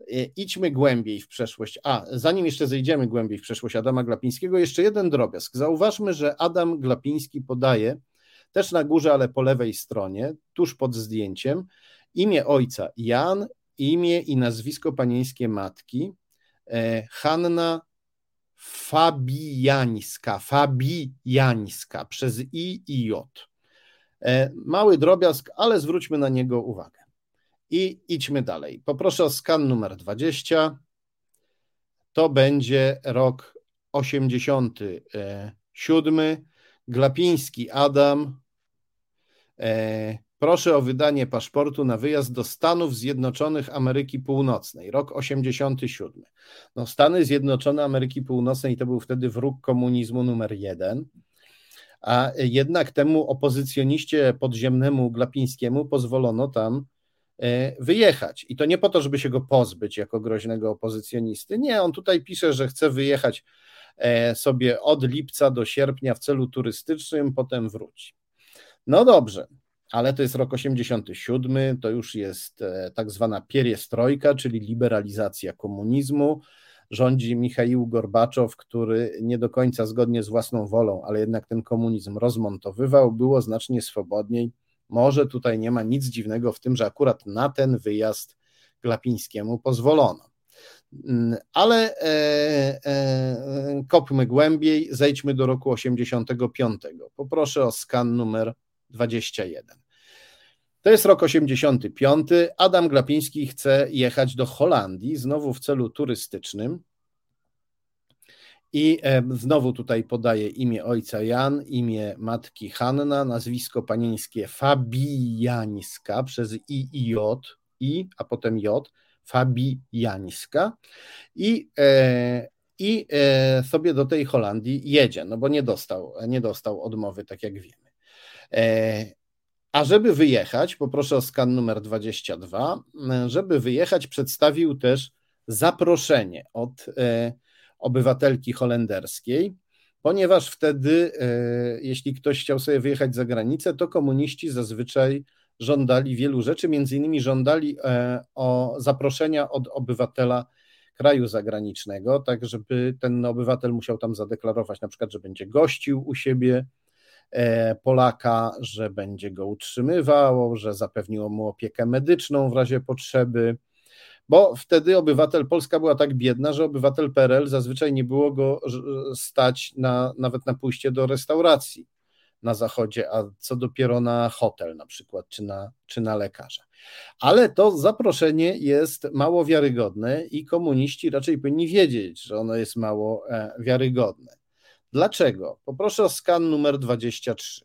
E, idźmy głębiej w przeszłość. A, zanim jeszcze zejdziemy głębiej w przeszłość Adama Glapińskiego, jeszcze jeden drobiazg. Zauważmy, że Adam Glapiński podaje też na górze, ale po lewej stronie, tuż pod zdjęciem, Imię ojca Jan, imię i nazwisko panieńskie matki e, Hanna Fabijańska, Fabijańska przez I i J. E, mały drobiazg, ale zwróćmy na niego uwagę. I idźmy dalej. Poproszę o skan numer 20. To będzie rok 87. Glapiński Adam, e, Proszę o wydanie paszportu na wyjazd do Stanów Zjednoczonych Ameryki Północnej, rok 87. No, Stany Zjednoczone Ameryki Północnej to był wtedy wróg komunizmu numer jeden, a jednak temu opozycjoniście podziemnemu Glapińskiemu pozwolono tam e, wyjechać. I to nie po to, żeby się go pozbyć jako groźnego opozycjonisty. Nie, on tutaj pisze, że chce wyjechać e, sobie od lipca do sierpnia w celu turystycznym, potem wróci. No dobrze, ale to jest rok 87, to już jest e, tak zwana pieriestrojka, czyli liberalizacja komunizmu. Rządzi Michaił Gorbaczow, który nie do końca zgodnie z własną wolą, ale jednak ten komunizm rozmontowywał, było znacznie swobodniej. Może tutaj nie ma nic dziwnego w tym, że akurat na ten wyjazd Glapińskiemu pozwolono. Mm, ale e, e, kopmy głębiej, zejdźmy do roku 85. Poproszę o skan numer 21. To jest rok 85. Adam Glapiński chce jechać do Holandii, znowu w celu turystycznym. I e, znowu tutaj podaję imię ojca Jan, imię matki Hanna, nazwisko panieńskie Fabijańska przez I i J, I, a potem J, Fabijańska. I, e, i e, sobie do tej Holandii jedzie, no bo nie dostał, nie dostał odmowy, tak jak wiemy. A żeby wyjechać, poproszę o skan numer 22, żeby wyjechać, przedstawił też zaproszenie od obywatelki holenderskiej, ponieważ wtedy, e, jeśli ktoś chciał sobie wyjechać za granicę, to komuniści zazwyczaj żądali wielu rzeczy, między innymi żądali e, o zaproszenia od obywatela kraju zagranicznego, tak żeby ten obywatel musiał tam zadeklarować na przykład, że będzie gościł u siebie e, Polaka, że będzie go utrzymywał, że zapewniło mu opiekę medyczną w razie potrzeby, bo wtedy obywatel Polska była tak biedna, że obywatel PRL zazwyczaj nie było go stać na, nawet na pójście do restauracji na zachodzie, a co dopiero na hotel na przykład, czy na, czy na lekarza. Ale to zaproszenie jest mało wiarygodne i komuniści raczej powinni wiedzieć, że ono jest mało e, wiarygodne. Dlaczego? Poproszę o skan numer 23.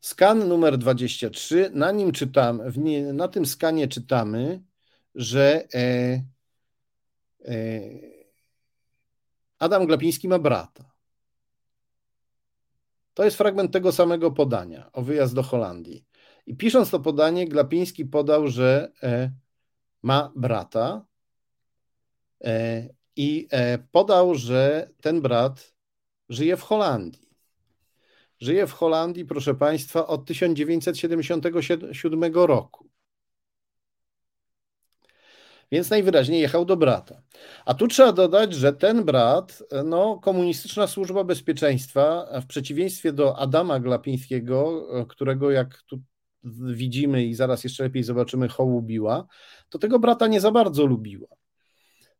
Skan numer 23, na nim czytam, nie, na tym skanie czytamy, że e, e, Adam Glapiński ma brata. To jest fragment tego samego podania o wyjazd do Holandii. I pisząc to podanie, Glapiński podał, że e, ma brata e, i e, podał, że ten brat żyje w Holandii. Żyje w Holandii, proszę Państwa, od 1977 roku. Więc najwyraźniej jechał do brata. A tu trzeba dodać, że ten brat, no, komunistyczna służba bezpieczeństwa, w przeciwieństwie do Adama Glapińskiego, którego jak tu widzimy i zaraz jeszcze lepiej zobaczymy, hołubiła, to tego brata nie za bardzo lubiła.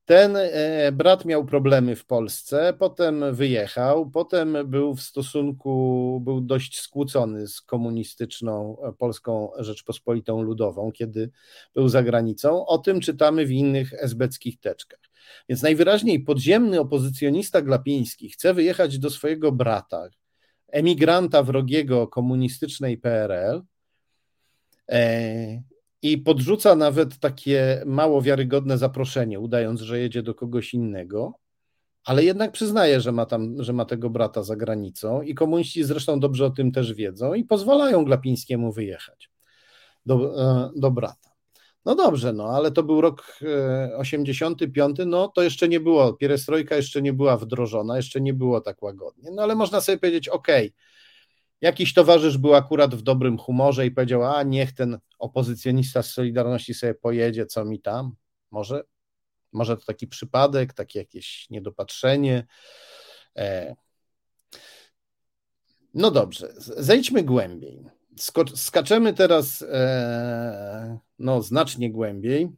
Ten e, brat miał problemy w Polsce, potem wyjechał, potem był w stosunku, był dość skłócony z komunistyczną e, Polską Rzeczpospolitą Ludową, kiedy był za granicą. O tym czytamy w innych esbeckich teczkach. Więc najwyraźniej podziemny opozycjonista Glapiński chce wyjechać do swojego brata, emigranta wrogiego komunistycznej PRL, i podrzuca nawet takie mało wiarygodne zaproszenie, udając, że jedzie do kogoś innego, ale jednak przyznaje, że ma tam, że ma tego brata za granicą i komuniści zresztą dobrze o tym też wiedzą i pozwalają Glapińskiemu wyjechać do, e, do brata. No dobrze, no ale to był rok 85, e, no to jeszcze nie było, pierestrojka jeszcze nie była wdrożona, jeszcze nie było tak łagodnie, no ale można sobie powiedzieć, okej, okay, Jakiś towarzysz był akurat w dobrym humorze i powiedział: A niech ten opozycjonista z Solidarności sobie pojedzie, co mi tam. Może, może to taki przypadek, takie jakieś niedopatrzenie. E... No dobrze, zejdźmy głębiej. skaczemy teraz e... no, znacznie głębiej,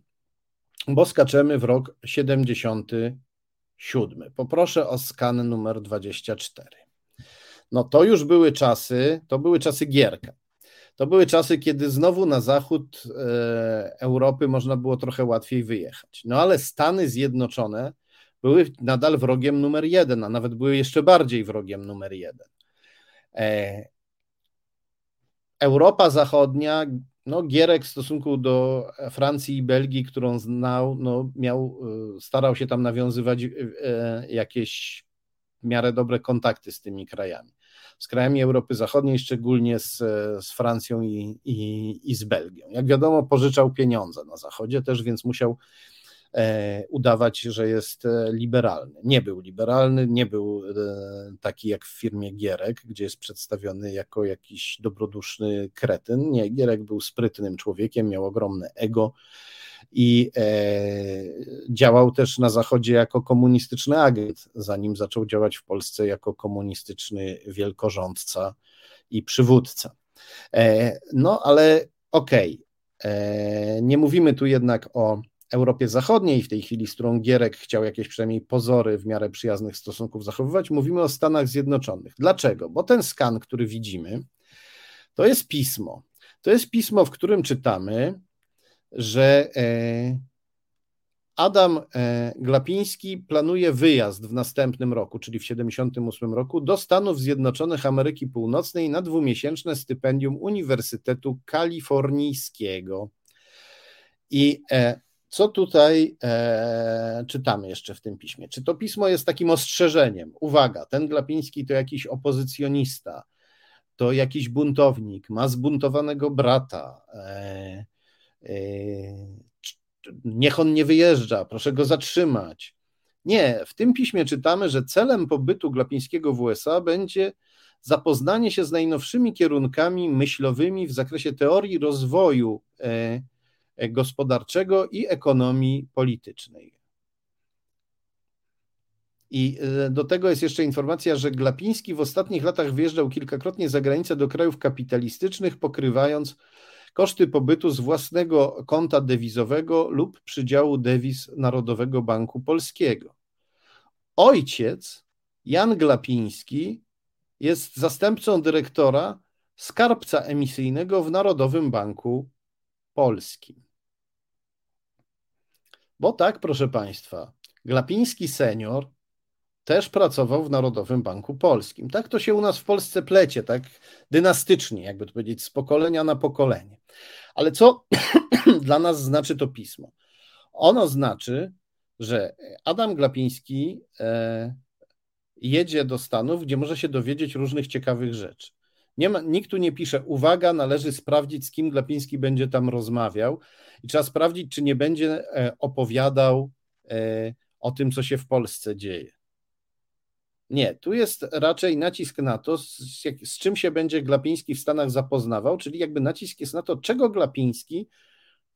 bo skaczemy w rok 77. Poproszę o skan numer 24 no to już były czasy, to były czasy Gierka. To były czasy, kiedy znowu na zachód e, Europy można było trochę łatwiej wyjechać. No ale Stany Zjednoczone były nadal wrogiem numer jeden, a nawet były jeszcze bardziej wrogiem numer jeden. E, Europa Zachodnia, no Gierek w stosunku do Francji i Belgii, którą znał, no miał, e, starał się tam nawiązywać jakieś w miarę dobre kontakty z tymi krajami z krajami Europy Zachodniej, szczególnie z, z Francją i, i, i z Belgią. Jak wiadomo, pożyczał pieniądze na Zachodzie też, więc musiał e, udawać, że jest e, liberalny. Nie był liberalny, nie był e, taki jak w firmie Gierek, gdzie jest przedstawiony jako jakiś dobroduszny kretyn. Nie, Gierek był sprytnym człowiekiem, miał ogromne ego i e, działał też na Zachodzie jako komunistyczny agent, zanim zaczął działać w Polsce jako komunistyczny wielkorządca i przywódca. E, no ale okej, okay. E, nie mówimy tu jednak o Europie Zachodniej w tej chwili, z którą Gierek chciał jakieś przynajmniej pozory w miarę przyjaznych stosunków zachowywać, mówimy o Stanach Zjednoczonych. Dlaczego? Bo ten skan, który widzimy, to jest pismo. To jest pismo, w którym czytamy, że e, Adam e, Glapiński planuje wyjazd w następnym roku, czyli w 78 roku, do Stanów Zjednoczonych Ameryki Północnej na dwumiesięczne stypendium Uniwersytetu Kalifornijskiego. I e, co tutaj e, czytamy jeszcze w tym piśmie? Czy to pismo jest takim ostrzeżeniem? Uwaga, ten Glapiński to jakiś opozycjonista, to jakiś buntownik, ma zbuntowanego brata. E, niech on nie wyjeżdża, proszę go zatrzymać. Nie, w tym piśmie czytamy, że celem pobytu Glapińskiego w USA będzie zapoznanie się z najnowszymi kierunkami myślowymi w zakresie teorii rozwoju e, e, gospodarczego i ekonomii politycznej. I e, do tego jest jeszcze informacja, że Glapiński w ostatnich latach wjeżdżał kilkakrotnie za granicę do krajów kapitalistycznych, pokrywając koszty pobytu z własnego konta dewizowego lub przydziału dewiz Narodowego Banku Polskiego. Ojciec, Jan Glapiński, jest zastępcą dyrektora skarbca emisyjnego w Narodowym Banku Polskim. Bo tak, proszę Państwa, Glapiński senior też pracował w Narodowym Banku Polskim. Tak to się u nas w Polsce plecie, tak dynastycznie, jakby to powiedzieć, z pokolenia na pokolenie. Ale co dla nas znaczy to pismo? Ono znaczy, że Adam Glapiński e, jedzie do Stanów, gdzie może się dowiedzieć różnych ciekawych rzeczy. Nie ma, nikt tu nie pisze, uwaga, należy sprawdzić, z kim Glapiński będzie tam rozmawiał i trzeba sprawdzić, czy nie będzie e, opowiadał e, o tym, co się w Polsce dzieje. Nie, tu jest raczej nacisk na to, z, z, czym się będzie Glapiński w Stanach zapoznawał, czyli jakby nacisk jest na to, czego Glapiński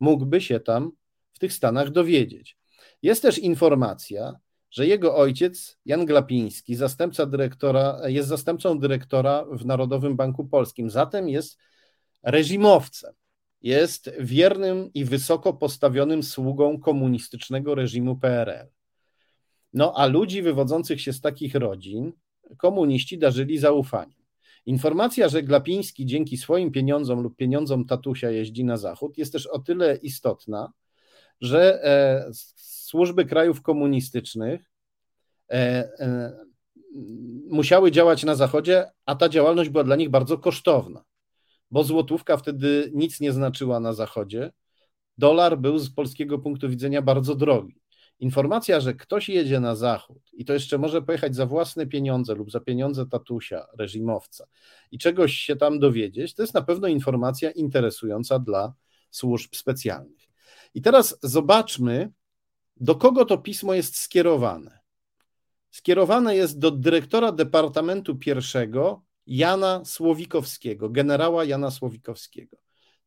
mógłby się tam w tych Stanach dowiedzieć. Jest też informacja, że jego ojciec, Jan Glapiński, zastępca dyrektora, jest zastępcą dyrektora w Narodowym Banku Polskim, zatem jest reżimowcem. Jest wiernym i wysoko postawionym sługą komunistycznego reżimu PRL. No a ludzi wywodzących się z takich rodzin komuniści darzyli zaufaniem. Informacja, że Glapiński dzięki swoim pieniądzom lub pieniądzom tatusia jeździ na zachód, jest też o tyle istotna, że e, służby krajów komunistycznych e, e, musiały działać na zachodzie, a ta działalność była dla nich bardzo kosztowna, bo złotówka wtedy nic nie znaczyła na zachodzie. Dolar był z polskiego punktu widzenia bardzo drogi. Informacja, że ktoś jedzie na zachód i to jeszcze może pojechać za własne pieniądze lub za pieniądze tatusia, reżimowca i czegoś się tam dowiedzieć, to jest na pewno informacja interesująca dla służb specjalnych. I teraz zobaczmy, do kogo to pismo jest skierowane. Skierowane jest do dyrektora Departamentu Pierwszego Jana Słowikowskiego, generała Jana Słowikowskiego.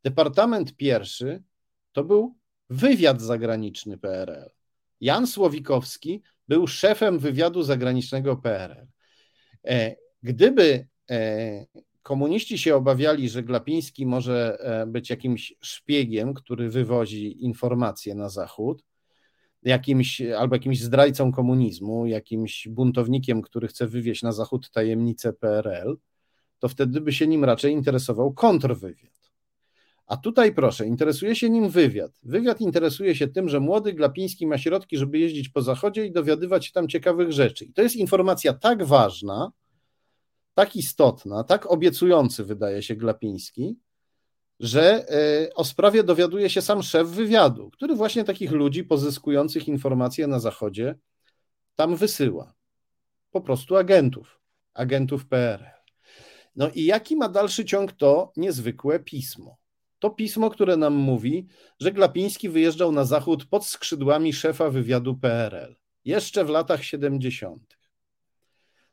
Departament Pierwszy to był wywiad zagraniczny PRL. Jan Słowikowski był szefem wywiadu zagranicznego PRL. E, gdyby e, komuniści się obawiali, że Glapiński może e, być jakimś szpiegiem, który wywozi informacje na Zachód, jakimś, albo jakimś zdrajcą komunizmu, jakimś buntownikiem, który chce wywieźć na Zachód tajemnicę PRL, to wtedy by się nim raczej interesował kontrwywiad. A tutaj proszę, interesuje się nim wywiad. Wywiad interesuje się tym, że młody Glapiński ma środki, żeby jeździć po zachodzie i dowiadywać się tam ciekawych rzeczy. I to jest informacja tak ważna, tak istotna, tak obiecujący wydaje się Glapiński, że e, o sprawie dowiaduje się sam szef wywiadu, który właśnie takich ludzi pozyskujących informacje na zachodzie tam wysyła. Po prostu agentów, agentów PRL. No i jaki ma dalszy ciąg to niezwykłe pismo? To pismo, które nam mówi, że Glapiński wyjeżdżał na zachód pod skrzydłami szefa wywiadu PRL, jeszcze w latach 70.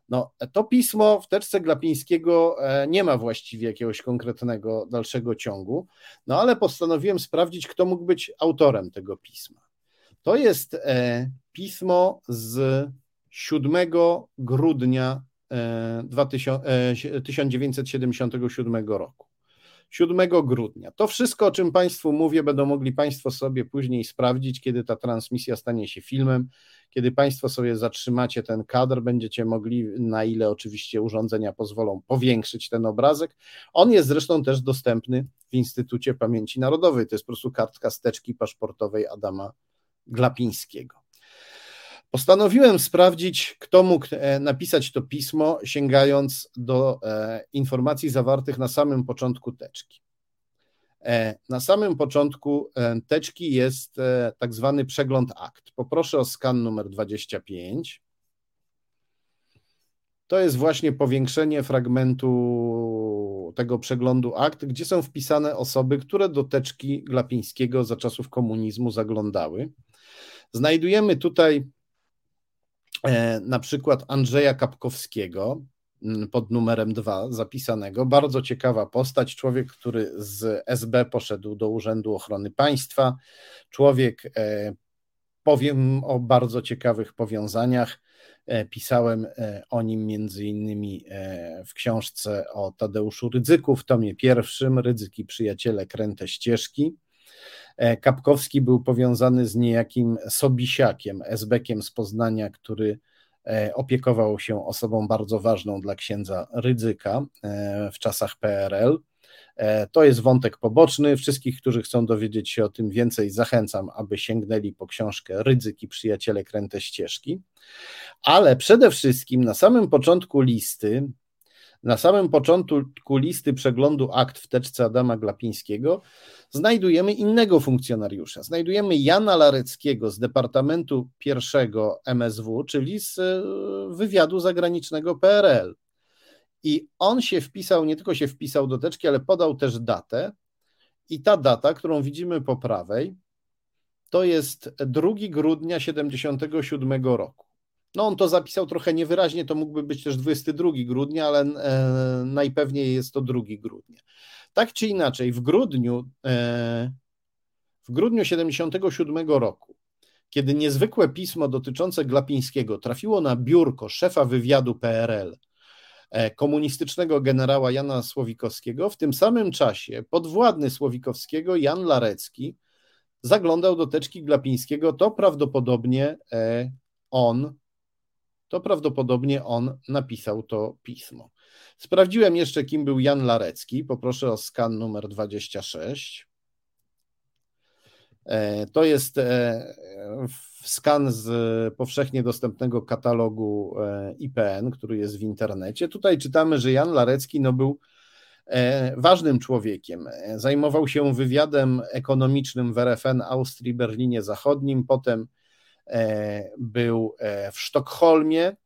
No, to pismo w teczce Glapińskiego e, nie ma właściwie jakiegoś konkretnego dalszego ciągu, no ale postanowiłem sprawdzić, kto mógł być autorem tego pisma. To jest e, pismo z 7 grudnia 1977 e, roku. 7 grudnia. To wszystko, o czym Państwu mówię, będą mogli Państwo sobie później sprawdzić, kiedy ta transmisja stanie się filmem. Kiedy Państwo sobie zatrzymacie ten kadr, będziecie mogli, na ile oczywiście urządzenia pozwolą, powiększyć ten obrazek. On jest zresztą też dostępny w Instytucie Pamięci Narodowej. To jest po prostu kartka steczki paszportowej Adama Glapińskiego. Postanowiłem sprawdzić, kto mógł napisać to pismo, sięgając do informacji zawartych na samym początku teczki. Na samym początku teczki jest tak zwany przegląd akt. Poproszę o skan numer 25 to jest właśnie powiększenie fragmentu tego przeglądu akt, gdzie są wpisane osoby, które do teczki Glapińskiego za czasów komunizmu zaglądały. Znajdujemy tutaj e, na przykład Andrzeja Kapkowskiego mm, pod numerem 2 zapisanego. Bardzo ciekawa postać, człowiek, który z SB poszedł do Urzędu Ochrony Państwa. Człowiek, e, powiem o bardzo ciekawych powiązaniach E, pisałem e, o nim między innymi e, w książce o Tadeuszu Rydzyku, w tomie pierwszym, Rydzyki przyjaciele kręte ścieżki. Kapkowski był powiązany z niejakim Sobisiakiem, esbekiem z Poznania, który opiekował się osobą bardzo ważną dla księdza Rydzyka w czasach PRL. To jest wątek poboczny. Wszystkich, którzy chcą dowiedzieć się o tym więcej, zachęcam, aby sięgnęli po książkę Rydzyki Przyjaciele Kręte Ścieżki. Ale przede wszystkim na samym początku listy, na samym początku listy przeglądu akt w teczce Adama Glapińskiego znajdujemy innego funkcjonariusza. Znajdujemy Jana Lareckiego z Departamentu Pierwszego MSW, czyli z e, wywiadu zagranicznego PRL. I on się wpisał, nie tylko się wpisał do teczki, ale podał też datę. I ta data, którą widzimy po prawej, to jest 2 grudnia 77 roku. No on to zapisał trochę niewyraźnie, to mógłby być też 22 grudnia, ale e, najpewniej jest to 2 grudnia. Tak czy inaczej, w grudniu, e, w grudniu 77 roku, kiedy niezwykłe pismo dotyczące Glapińskiego trafiło na biurko szefa wywiadu PRL, e, komunistycznego generała Jana Słowikowskiego, w tym samym czasie podwładny Słowikowskiego Jan Larecki zaglądał do teczki Glapińskiego, to prawdopodobnie e, on to prawdopodobnie on napisał to pismo. Sprawdziłem jeszcze, kim był Jan Larecki. Poproszę o skan numer 26. E, to jest e, skan z powszechnie dostępnego katalogu e, IPN, który jest w internecie. Tutaj czytamy, że Jan Larecki no, był ważnym człowiekiem. Zajmował się wywiadem ekonomicznym w RFN Austrii, Berlinie Zachodnim, potem był e, w Sztokholmie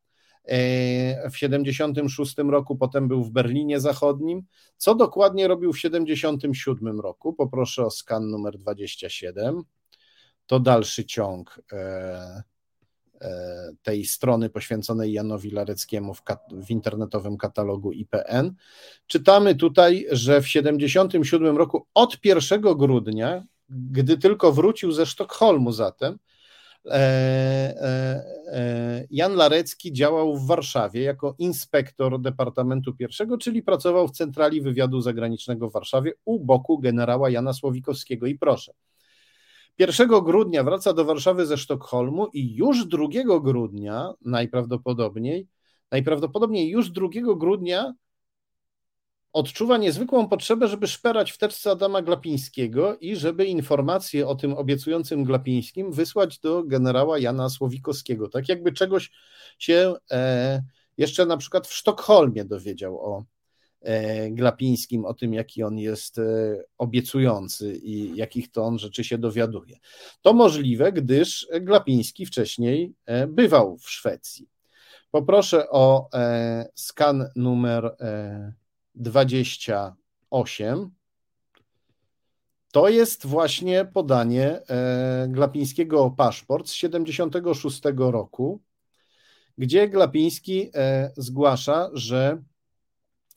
e, w 76 roku, potem był w Berlinie Zachodnim. Co dokładnie robił w 77 roku? Poproszę o skan numer 27. To dalszy ciąg tej strony poświęconej Janowi Lareckiemu w, w, internetowym katalogu IPN. Czytamy tutaj, że w 77 roku od 1 grudnia, gdy tylko wrócił ze Sztokholmu zatem, E, e, e, Jan Larecki działał w Warszawie jako inspektor Departamentu Pierwszego, czyli pracował w Centrali Wywiadu Zagranicznego w Warszawie u boku generała Jana Słowikowskiego. I proszę, 1 grudnia wraca do Warszawy ze Sztokholmu i już 2 grudnia najprawdopodobniej, najprawdopodobniej już 2 grudnia odczuwa niezwykłą potrzebę, żeby szperać w teczce Adama Glapińskiego i żeby informacje o tym obiecującym Glapińskim wysłać do generała Jana Słowikowskiego. Tak jakby czegoś się e, jeszcze na przykład w Sztokholmie dowiedział o e, Glapińskim, o tym, jaki on jest e, obiecujący i jakich to on rzeczy się dowiaduje. To możliwe, gdyż Glapiński wcześniej bywał w Szwecji. Poproszę o skan numer 28 to jest właśnie podanie e, Glapińskiego o paszport z 76 roku, gdzie Glapiński e, zgłasza, że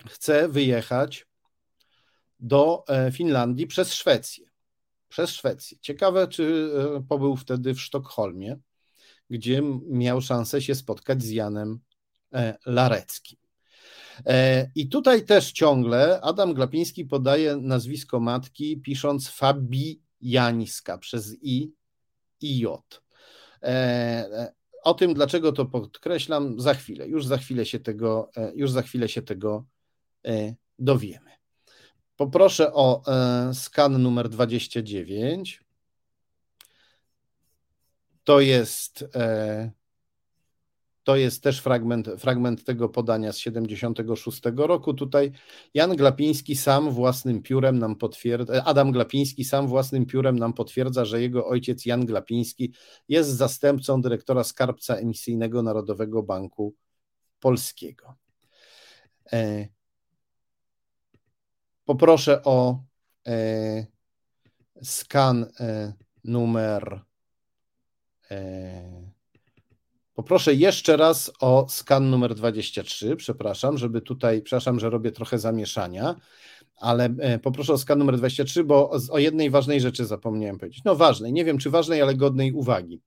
chce wyjechać do e, Finlandii przez Szwecję. Przez Szwecję. Ciekawe, czy pobył wtedy w Sztokholmie, gdzie miał szansę się spotkać z Janem Lareckim. E, I tutaj też ciągle Adam Glapiński podaje nazwisko matki, pisząc Fabijańska przez I i J. E, o tym, dlaczego to podkreślam, za chwilę. Już za chwilę się tego, e, już za chwilę się tego dowiemy. Poproszę o skan numer 29. to jest to jest też fragment, fragment tego podania z 76 roku. Tutaj Jan Glapiński sam własnym piórem nam potwierdza, Adam Glapiński sam własnym piórem nam potwierdza, że jego ojciec Jan Glapiński jest zastępcą dyrektora skarbca emisyjnego Narodowego Banku Polskiego. E, poproszę o e, skan e, numer Poproszę jeszcze raz o skan numer 23. Przepraszam, żeby tutaj, przepraszam, że robię trochę zamieszania, ale e, poproszę o skan numer 23, bo o jednej ważnej rzeczy zapomniałem powiedzieć. No ważnej, nie wiem czy ważnej, ale godnej uwagi.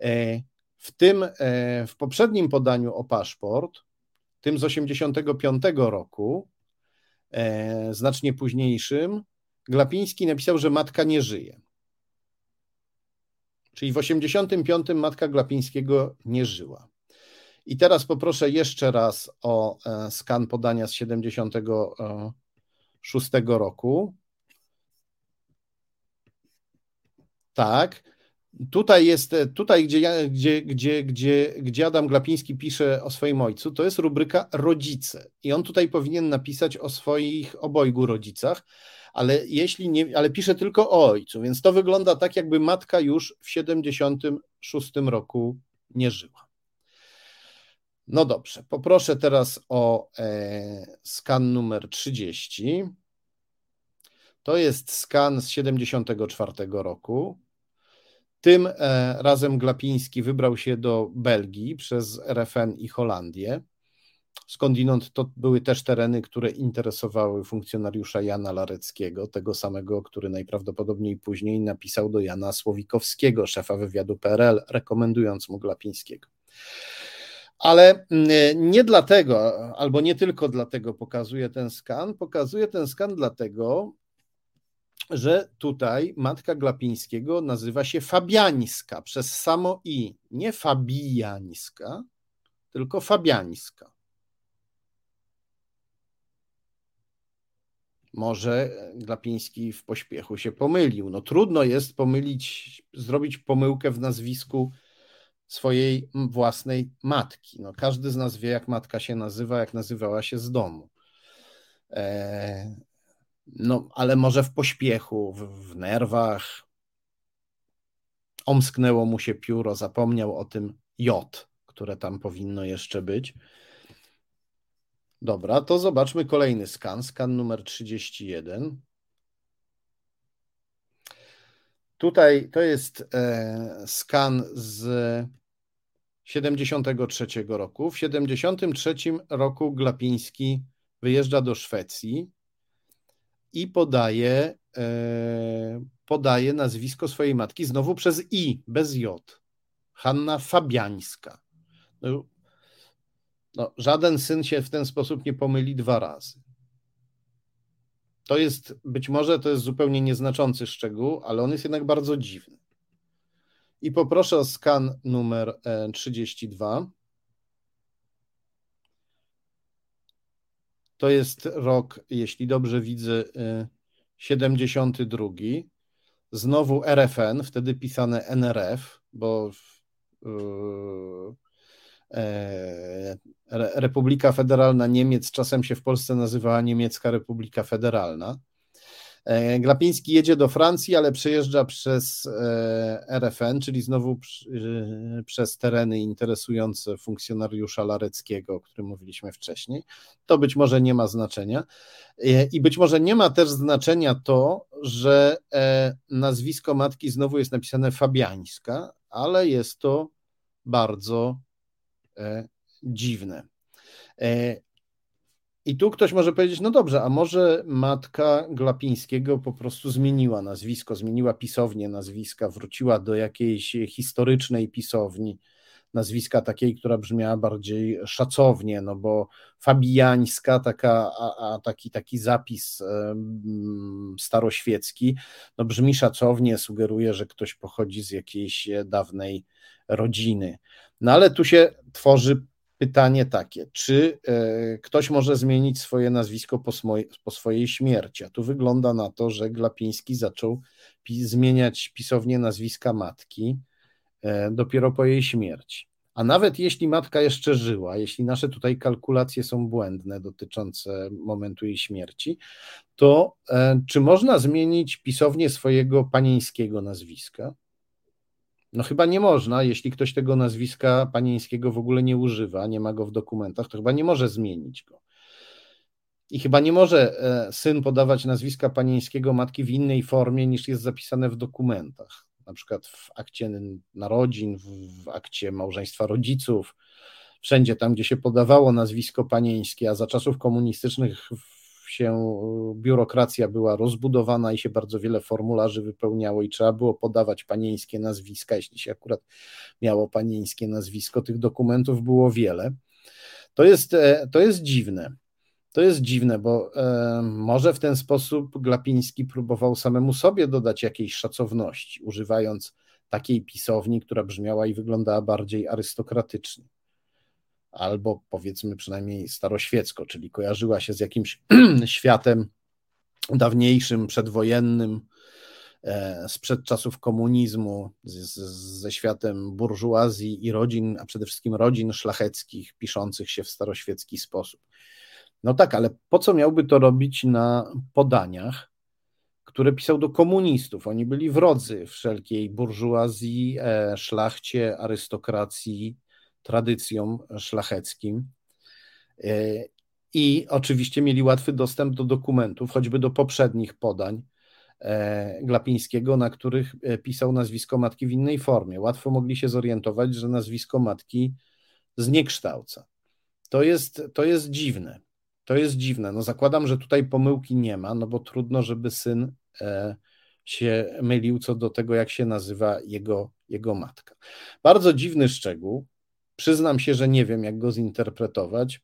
E, w tym, e, w poprzednim podaniu o paszport, tym z 85 roku, znacznie późniejszym, Glapiński napisał, że matka nie żyje. Czyli w 85 matka Glapińskiego nie żyła. I teraz poproszę jeszcze raz o e, skan podania z 76 roku. Tak. Tutaj jest, tutaj gdzie, gdzie, gdzie, gdzie, gdzie Adam Glapiński pisze o swoim ojcu, to jest rubryka rodzice. I on tutaj powinien napisać o swoich obojgu rodzicach, ale jeśli nie, ale pisze tylko o ojcu, więc to wygląda tak, jakby matka już w 76 roku nie żyła. No dobrze, poproszę teraz o e, skan numer 30. To jest skan z 74 roku. Tym e, razem Glapiński wybrał się do Belgii przez RFN i Holandię. Skądinąd to były też tereny, które interesowały funkcjonariusza Jana Lareckiego, tego samego, który najprawdopodobniej później napisał do Jana Słowikowskiego, szefa wywiadu PRL, rekomendując mu Glapińskiego. Ale mm, nie dlatego, albo nie tylko dlatego pokazuje ten skan, pokazuje ten skan dlatego, że tutaj matka Glapińskiego nazywa się Fabiańska przez samo i, nie Fabiańska, tylko Fabiańska. Może Glapiński w pośpiechu się pomylił. No trudno jest pomylić, zrobić pomyłkę w nazwisku swojej własnej matki. No, każdy z nas wie, jak matka się nazywa, jak nazywała się z domu. E, no, ale może w pośpiechu, w, w nerwach omsknęło mu się pióro, zapomniał o tym J, które tam powinno jeszcze być. Dobra, to zobaczmy kolejny skan, skan numer 31. Tutaj to jest e, skan z 73 roku. W 73 roku Glapiński wyjeżdża do Szwecji i podaje, e, podaje nazwisko swojej matki znowu przez I, bez J. Hanna Fabiańska. No, no, żaden syn się w ten sposób nie pomyli dwa razy. To jest, być może to jest zupełnie nieznaczący szczegół, ale on jest jednak bardzo dziwny. I poproszę o skan numer 32. E, to jest rok, jeśli dobrze widzę, 72. E, Znowu RFN, wtedy pisane NRF, bo w, E, Republika Federalna Niemiec czasem się w Polsce nazywała Niemiecka Republika Federalna. E, Glapiński jedzie do Francji, ale przejeżdża przez e, RFN, czyli znowu przez tereny interesujące funkcjonariusza Lareckiego, o którym mówiliśmy wcześniej. To być może nie ma znaczenia. I być może nie ma też znaczenia to, że nazwisko matki znowu jest napisane Fabiańska, ale jest to bardzo E, dziwne. E, I tu ktoś może powiedzieć, no dobrze, a może matka Glapińskiego po prostu zmieniła nazwisko, zmieniła pisownię nazwiska, wróciła do jakiejś historycznej pisowni, nazwiska takiej, która brzmiała bardziej szacownie, no bo fabijańska, taka, a, a taki, taki zapis staroświecki, no brzmi szacownie, sugeruje, że ktoś pochodzi z jakiejś dawnej rodziny. No ale tu się tworzy pytanie takie, czy e, ktoś może zmienić swoje nazwisko po, po, swojej śmierci? A tu wygląda na to, że Glapiński zaczął pi zmieniać pisownie nazwiska matki dopiero po jej śmierci. A nawet jeśli matka jeszcze żyła, jeśli nasze tutaj kalkulacje są błędne dotyczące momentu jej śmierci, to czy można zmienić pisownię swojego panieńskiego nazwiska? No chyba nie można, jeśli ktoś tego nazwiska panieńskiego w ogóle nie używa, nie ma go w dokumentach, to chyba nie może zmienić go. I chyba nie może e, syn podawać nazwiska panieńskiego matki w innej formie niż jest zapisane w dokumentach, na przykład w akcie narodzin, w akcie małżeństwa rodziców, wszędzie tam, gdzie się podawało nazwisko panieńskie, a za czasów komunistycznych się biurokracja była rozbudowana i się bardzo wiele formularzy wypełniało i trzeba było podawać panieńskie nazwiska, jeśli się akurat miało panieńskie nazwisko, tych dokumentów było wiele. To jest, e, to jest dziwne. To jest dziwne, bo e, może w ten sposób Glapiński próbował samemu sobie dodać jakiejś szacowności, używając takiej pisowni, która brzmiała i wyglądała bardziej arystokratycznie albo powiedzmy przynajmniej staroświecko, czyli kojarzyła się z jakimś światem dawniejszym, przedwojennym, e, sprzed czasów komunizmu, z, z, ze światem burżuazji i rodzin, a przede wszystkim rodzin szlacheckich, piszących się w staroświecki sposób. No tak, ale po co miałby to robić na podaniach, które pisał do komunistów? Oni byli wrodzy wszelkiej burżuazji, e, szlachcie, arystokracji, tradycjom szlacheckim. E, I oczywiście mieli łatwy dostęp do dokumentów, choćby do poprzednich podań e, Glapińskiego, na których e, pisał nazwisko matki w innej formie. Łatwo mogli się zorientować, że nazwisko matki zniekształca. To jest, to jest dziwne. To jest dziwne. No zakładam, że tutaj pomyłki nie ma, no bo trudno, żeby syn się mylił co do tego, jak się nazywa jego, jego matka. Bardzo dziwny szczegół, Przyznam się, że nie wiem, jak go zinterpretować.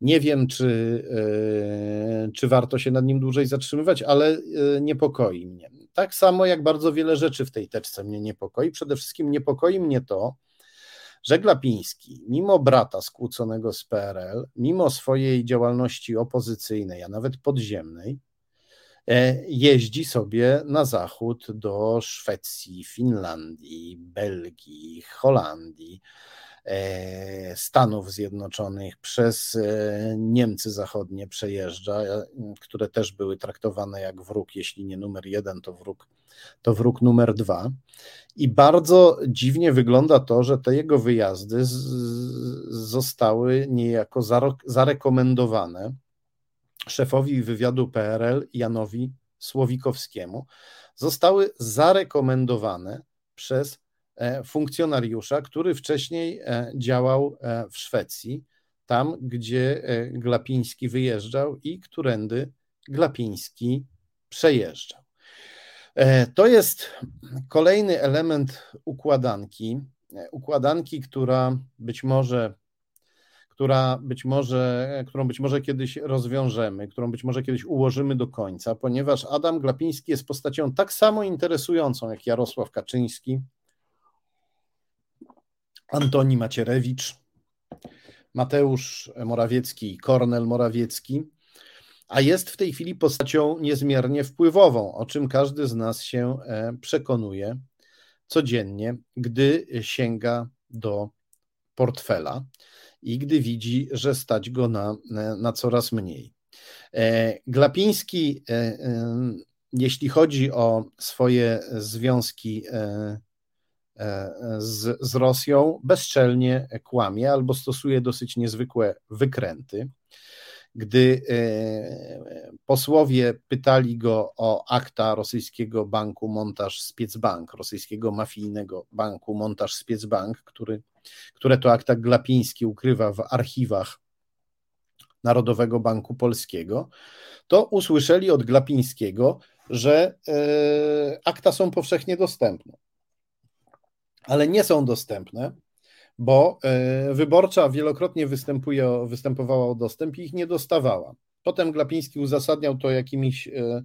Nie wiem, czy, e, czy warto się nad nim dłużej zatrzymywać, ale e, niepokoi mnie. Tak samo jak bardzo wiele rzeczy w tej teczce mnie niepokoi. Przede wszystkim niepokoi mnie to, że Glapiński, mimo brata skłóconego z PRL, mimo swojej działalności opozycyjnej, a nawet podziemnej, e, jeździ sobie na zachód do Szwecji, Finlandii, Belgii, Holandii Stanów Zjednoczonych przez e, Niemcy Zachodnie przejeżdża, e, które też były traktowane jak wróg, jeśli nie numer jeden, to wróg, to wróg numer dwa. I bardzo dziwnie wygląda to, że te jego wyjazdy z, zostały niejako zarekomendowane szefowi wywiadu PRL Janowi Słowikowskiemu. Zostały zarekomendowane przez E, funkcjonariusza, który wcześniej e, działał e, w Szwecji, tam gdzie Glapiński wyjeżdżał i którędy Glapiński przejeżdżał. To jest kolejny element układanki, układanki, która być może która być może, którą być może kiedyś rozwiążemy, którą być może kiedyś ułożymy do końca, ponieważ Adam Glapiński jest postacią tak samo interesującą jak Jarosław Kaczyński, Antoni Macierewicz, Mateusz Morawiecki i Kornel Morawiecki, a jest w tej chwili postacią niezmiernie wpływową, o czym każdy z nas się e, przekonuje codziennie, gdy sięga do portfela i gdy widzi, że stać go na, na coraz mniej. E, Glapiński, e, jeśli chodzi o swoje związki E, z, z Rosją bezczelnie kłamie albo stosuje dosyć niezwykłe wykręty. Gdy e, posłowie pytali go o akta rosyjskiego banku Montaż Spiecbank, rosyjskiego mafijnego banku Montaż Spiecbank, który, które to akta Glapiński ukrywa w archiwach Narodowego Banku Polskiego, to usłyszeli od Glapińskiego, że e, akta są powszechnie dostępne ale nie są dostępne, bo e, wyborcza wielokrotnie występowała o dostęp i ich nie dostawała. Potem Glapiński uzasadniał to jakimiś e,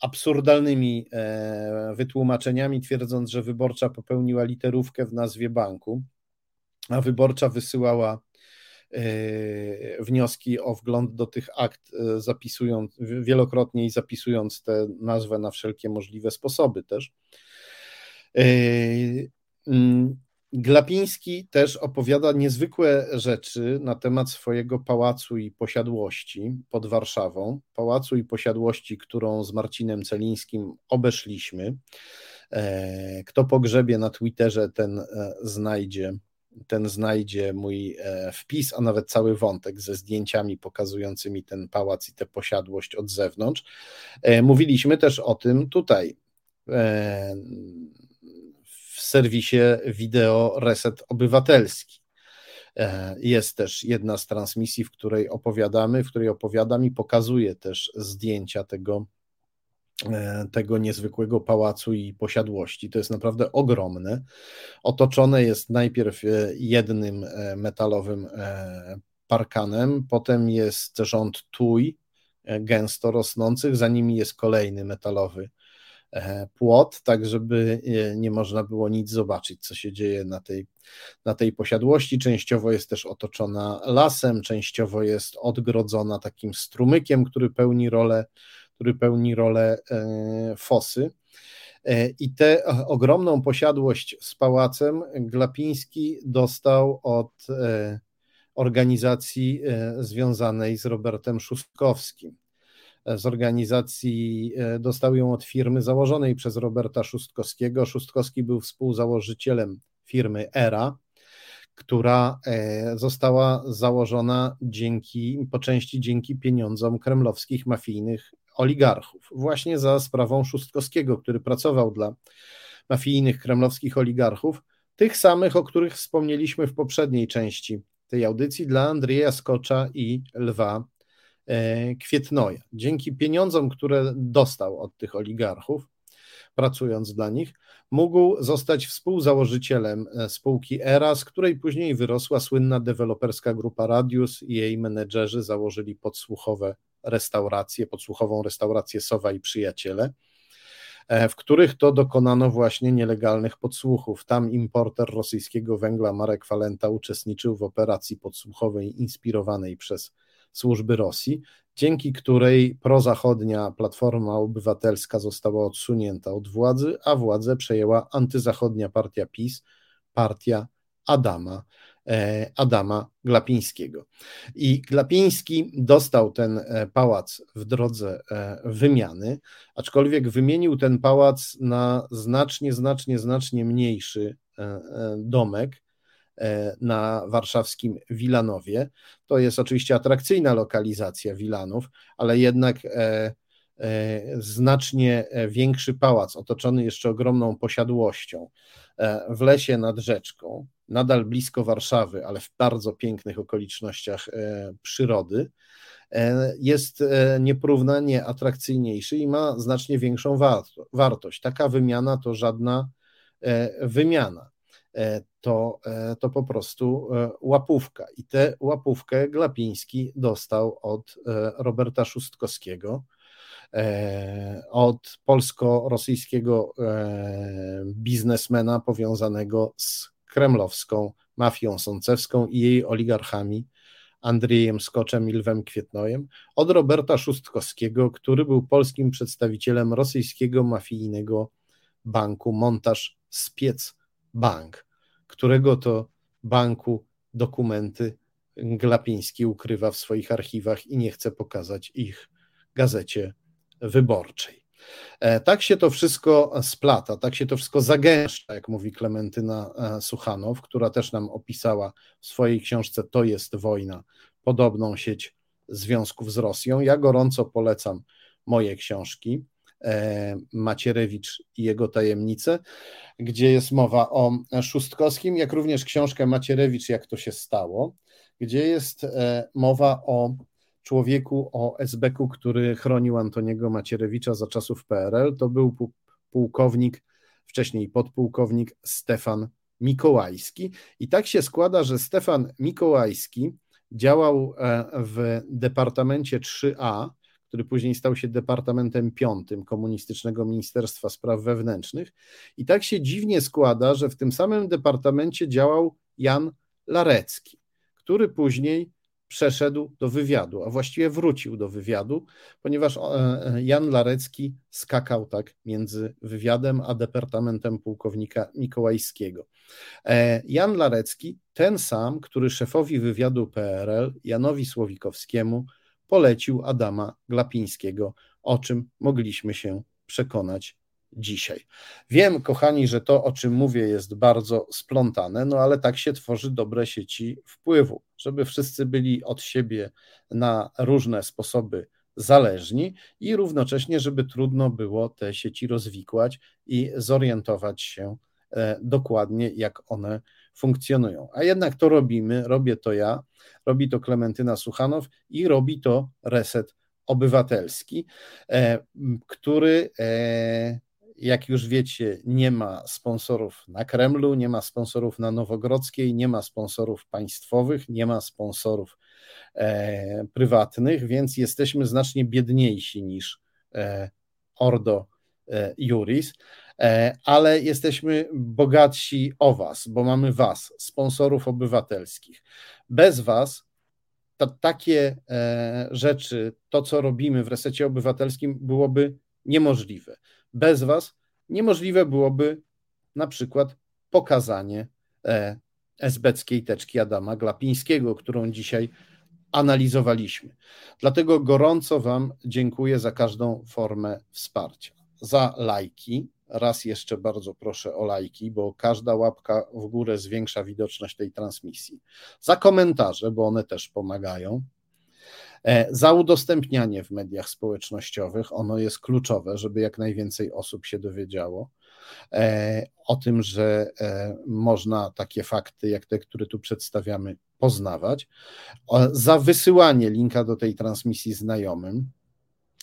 absurdalnymi e, wytłumaczeniami, twierdząc, że wyborcza popełniła literówkę w nazwie banku, a wyborcza wysyłała wnioski o wgląd do tych akt, zapisując wielokrotnie i zapisując tę nazwę na wszelkie możliwe sposoby też. Mm, Glapiński też opowiada niezwykłe rzeczy na temat swojego pałacu i posiadłości pod Warszawą. Pałacu i posiadłości, którą z Marcinem Celińskim obeszliśmy. E, kto pogrzebie na Twitterze, ten e, znajdzie, ten znajdzie mój e, wpis, a nawet cały wątek ze zdjęciami pokazującymi ten pałac i tę posiadłość od zewnątrz. Mówiliśmy też o tym tutaj serwisie wideo Reset Obywatelski. Jest też jedna z transmisji, w której opowiadamy, w której opowiadam i pokazuję też zdjęcia tego E, tego niezwykłego pałacu i posiadłości. To jest naprawdę ogromne. Otoczone jest najpierw e, jednym e, metalowym parkanem, potem jest rząd tuj gęsto rosnących, za nimi jest kolejny metalowy płot, tak żeby nie można było nic zobaczyć, co się dzieje na tej, na tej posiadłości. Częściowo jest też otoczona lasem, częściowo jest odgrodzona takim strumykiem, który pełni rolę który pełni rolę e, fosy. E, I tę ogromną posiadłość z pałacem Glapiński dostał od e, organizacji związanej z Robertem Szustkowskim. Z organizacji dostał ją od firmy założonej przez Roberta Szustkowskiego. Szustkowski był współzałożycielem firmy ERA, która została założona dzięki, po części dzięki pieniądzom kremlowskich mafijnych oligarchów, właśnie za sprawą Szustkowskiego, który pracował dla mafijnych kremlowskich oligarchów, tych samych, o których wspomnieliśmy w poprzedniej części tej audycji, dla Andrzeja Skocza i Lwa e, Kwietnoja. Dzięki pieniądzom, które dostał od tych oligarchów, pracując dla nich, mógł zostać współzałożycielem e, spółki ERA, z której później wyrosła słynna deweloperska grupa Radius i jej menedżerzy założyli podsłuchowe restaurację, podsłuchową restaurację Sowa i Przyjaciele, e, w których to dokonano właśnie nielegalnych podsłuchów. Tam importer rosyjskiego węgla Marek Falenta uczestniczył w operacji podsłuchowej inspirowanej przez służby Rosji, dzięki której prozachodnia Platforma Obywatelska została odsunięta od władzy, a władzę przejęła antyzachodnia partia PiS, partia Adama E, Adama Glapińskiego. I Glapiński dostał ten e, pałac w drodze e, wymiany, aczkolwiek wymienił ten pałac na znacznie, znacznie, znacznie mniejszy domek na warszawskim Wilanowie. To jest oczywiście atrakcyjna lokalizacja Wilanów, ale jednak znacznie większy pałac, otoczony jeszcze ogromną posiadłością w lesie nad rzeczką nadal blisko Warszawy, ale w bardzo pięknych okolicznościach e, przyrody, e, jest e, nieporównanie atrakcyjniejszy i ma znacznie większą wartość. Taka wymiana to żadna wymiana. To, to po prostu łapówka. I tę łapówkę Glapiński dostał od Roberta Szustkowskiego, od polsko-rosyjskiego biznesmena powiązanego z kremlowską mafią sącewską i jej oligarchami Andrzejem Skoczem i Lwem Kwietnojem, od Roberta Szustkowskiego, który był polskim przedstawicielem rosyjskiego mafijnego banku Montaż Spiec Bank, którego to banku dokumenty Glapiński ukrywa w swoich archiwach i nie chce pokazać ich gazecie wyborczej. E, tak się to wszystko splata, tak się to wszystko zagęszcza, jak mówi Klementyna e, Suchanow, która też nam opisała w swojej książce To jest wojna, podobną sieć związków z Rosją. Ja gorąco polecam moje książki. E, Macierewicz i jego tajemnice, gdzie jest mowa o Szustkowskim, jak również książkę Macierewicz, jak to się stało, gdzie jest mowa o człowieku o SB-ku, który chronił Antoniego Macierewicza za czasów PRL, to był pułkownik, wcześniej podpułkownik Stefan Mikołajski. I tak się składa, że Stefan Mikołajski działał e, w Departamencie 3A, który później stał się Departamentem 5 Komunistycznego Ministerstwa Spraw Wewnętrznych. I tak się dziwnie składa, że w tym samym departamencie działał Jan Larecki, który później przeszedł do wywiadu, a właściwie wrócił do wywiadu, ponieważ e, e, Jan Larecki skakał tak między wywiadem a departamentem pułkownika Mikołajskiego. E, Jan Larecki, ten sam, który szefowi wywiadu PRL, Janowi Słowikowskiemu, polecił Adama Glapińskiego, o czym mogliśmy się przekonać dzisiaj. Wiem, kochani, że to, o czym mówię, jest bardzo splątane, no ale tak się tworzy dobre sieci wpływu, żeby wszyscy byli od siebie na różne sposoby zależni i równocześnie, żeby trudno było te sieci rozwikłać i zorientować się e, dokładnie, jak one funkcjonują. A jednak to robimy, robię to ja, robi to Klementyna Suchanow i robi to Reset Obywatelski, e, który e, jak już wiecie, nie ma sponsorów na Kremlu, nie ma sponsorów na Nowogrodzkiej, nie ma sponsorów państwowych, nie ma sponsorów e, prywatnych, więc jesteśmy znacznie biedniejsi niż Ordo Juris, ale jesteśmy bogatsi o Was, bo mamy Was, sponsorów obywatelskich. Bez Was takie e, rzeczy, to co robimy w resecie obywatelskim, byłoby niemożliwe. Bez Was niemożliwe byłoby na przykład pokazanie e, esbeckiej teczki Adama Glapińskiego, którą dzisiaj analizowaliśmy. Dlatego gorąco Wam dziękuję za każdą formę wsparcia. Za lajki. Raz jeszcze bardzo proszę o lajki, bo każda łapka w górę zwiększa widoczność tej transmisji. Za komentarze, bo one też pomagają. E, za udostępnianie w mediach społecznościowych. Ono jest kluczowe, żeby jak najwięcej osób się dowiedziało e, o tym, że e, można takie fakty, jak te, które tu przedstawiamy, poznawać. Za wysyłanie linka do tej transmisji znajomym.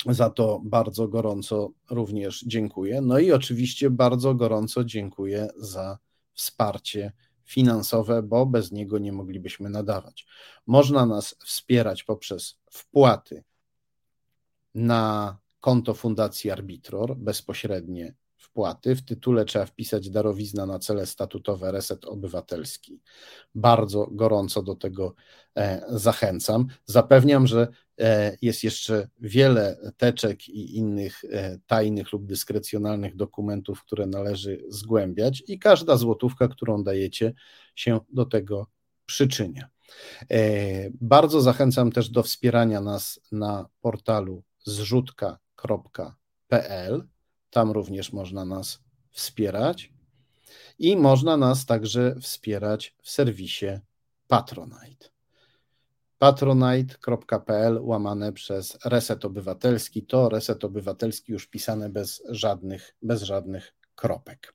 Za to bardzo gorąco również dziękuję. No i oczywiście bardzo gorąco dziękuję za wsparcie finansowe, bo bez niego nie moglibyśmy nadawać. Można nas wspierać poprzez wpłaty na konto Fundacji Arbitror, bezpośrednie wpłaty. W tytule trzeba wpisać darowizna na cele statutowe Reset Obywatelski. Bardzo gorąco do tego e, zachęcam. Zapewniam, że jest jeszcze wiele teczek i innych e, tajnych lub dyskrecjonalnych dokumentów, które należy zgłębiać, i każda złotówka, którą dajecie, się do tego przyczynia. Bardzo zachęcam też do wspierania nas na portalu zrzutka.pl tam również można nas wspierać. I można nas także wspierać w serwisie Patronite. patronite.pl łamane przez Reset Obywatelski. To Reset Obywatelski już pisane bez żadnych, bez żadnych kropek.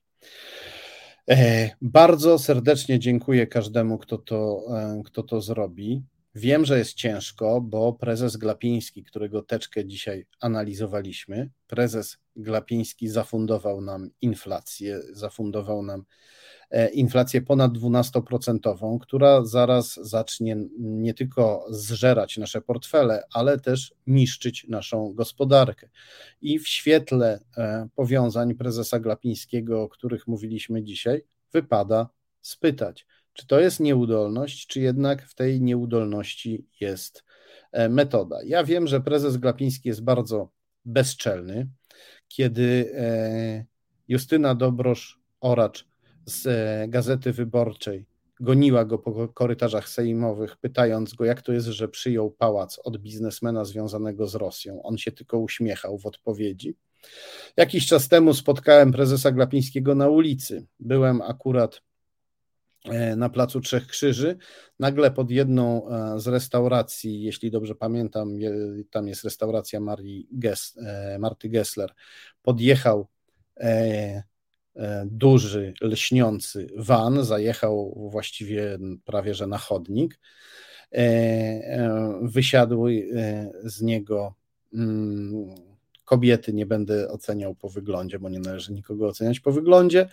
E, bardzo serdecznie dziękuję każdemu, kto to, e, kto to zrobi. Wiem, że jest ciężko, bo prezes Glapiński, którego teczkę dzisiaj analizowaliśmy, prezes Glapiński zafundował nam inflację, zafundował nam e, inflację ponad 12%, która zaraz zacznie nie tylko zżerać nasze portfele, ale też niszczyć naszą gospodarkę. I w świetle e, powiązań prezesa Glapińskiego, o których mówiliśmy dzisiaj, wypada spytać, czy to jest nieudolność, czy jednak w tej nieudolności jest e, metoda? Ja wiem, że prezes Glapiński jest bardzo bezczelny. Kiedy e, Justyna Dobrosz-Oracz z e, Gazety Wyborczej goniła go po korytarzach sejmowych, pytając go, jak to jest, że przyjął pałac od biznesmena związanego z Rosją. On się tylko uśmiechał w odpowiedzi. Jakiś czas temu spotkałem prezesa Glapińskiego na ulicy. Byłem akurat na Placu Trzech Krzyży. Nagle pod jedną e, z restauracji, jeśli dobrze pamiętam, tam jest restauracja Marii e, Marty Gessler, podjechał duży, lśniący van, zajechał właściwie prawie że na chodnik. Wysiadły z niego mm, kobiety, nie będę oceniał po wyglądzie, bo nie należy nikogo oceniać po wyglądzie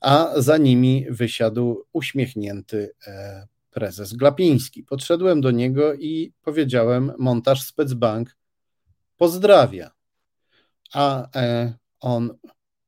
a za nimi wysiadł uśmiechnięty e, prezes Glapiński. Podszedłem do niego i powiedziałem: Montaż Specbank pozdrawia. A e, on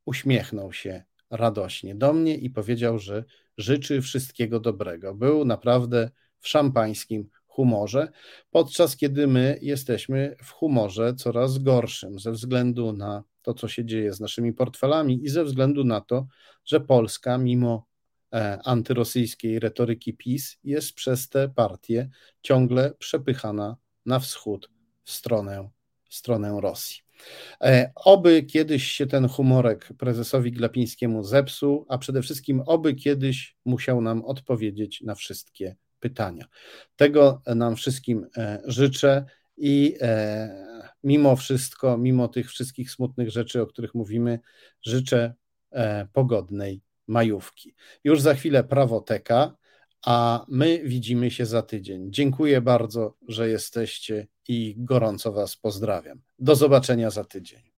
uśmiechnął się radośnie do mnie i powiedział, że życzy wszystkiego dobrego. Był naprawdę w szampańskim humorze, podczas kiedy my jesteśmy w humorze coraz gorszym ze względu na to, co się dzieje z naszymi portfelami i ze względu na to, że Polska, mimo e, antyrosyjskiej retoryki PiS jest przez te partie ciągle przepychana na wschód w stronę, w stronę Rosji. E, oby kiedyś się ten humorek prezesowi Glapińskiemu zepsuł, a przede wszystkim oby kiedyś musiał nam odpowiedzieć na wszystkie pytania. Tego nam wszystkim e, życzę i mimo wszystko, mimo tych wszystkich smutnych rzeczy, o których mówimy, życzę pogodnej majówki. Już za chwilę prawoteka, a my widzimy się za tydzień. Dziękuję bardzo, że jesteście i gorąco Was pozdrawiam. Do zobaczenia za tydzień.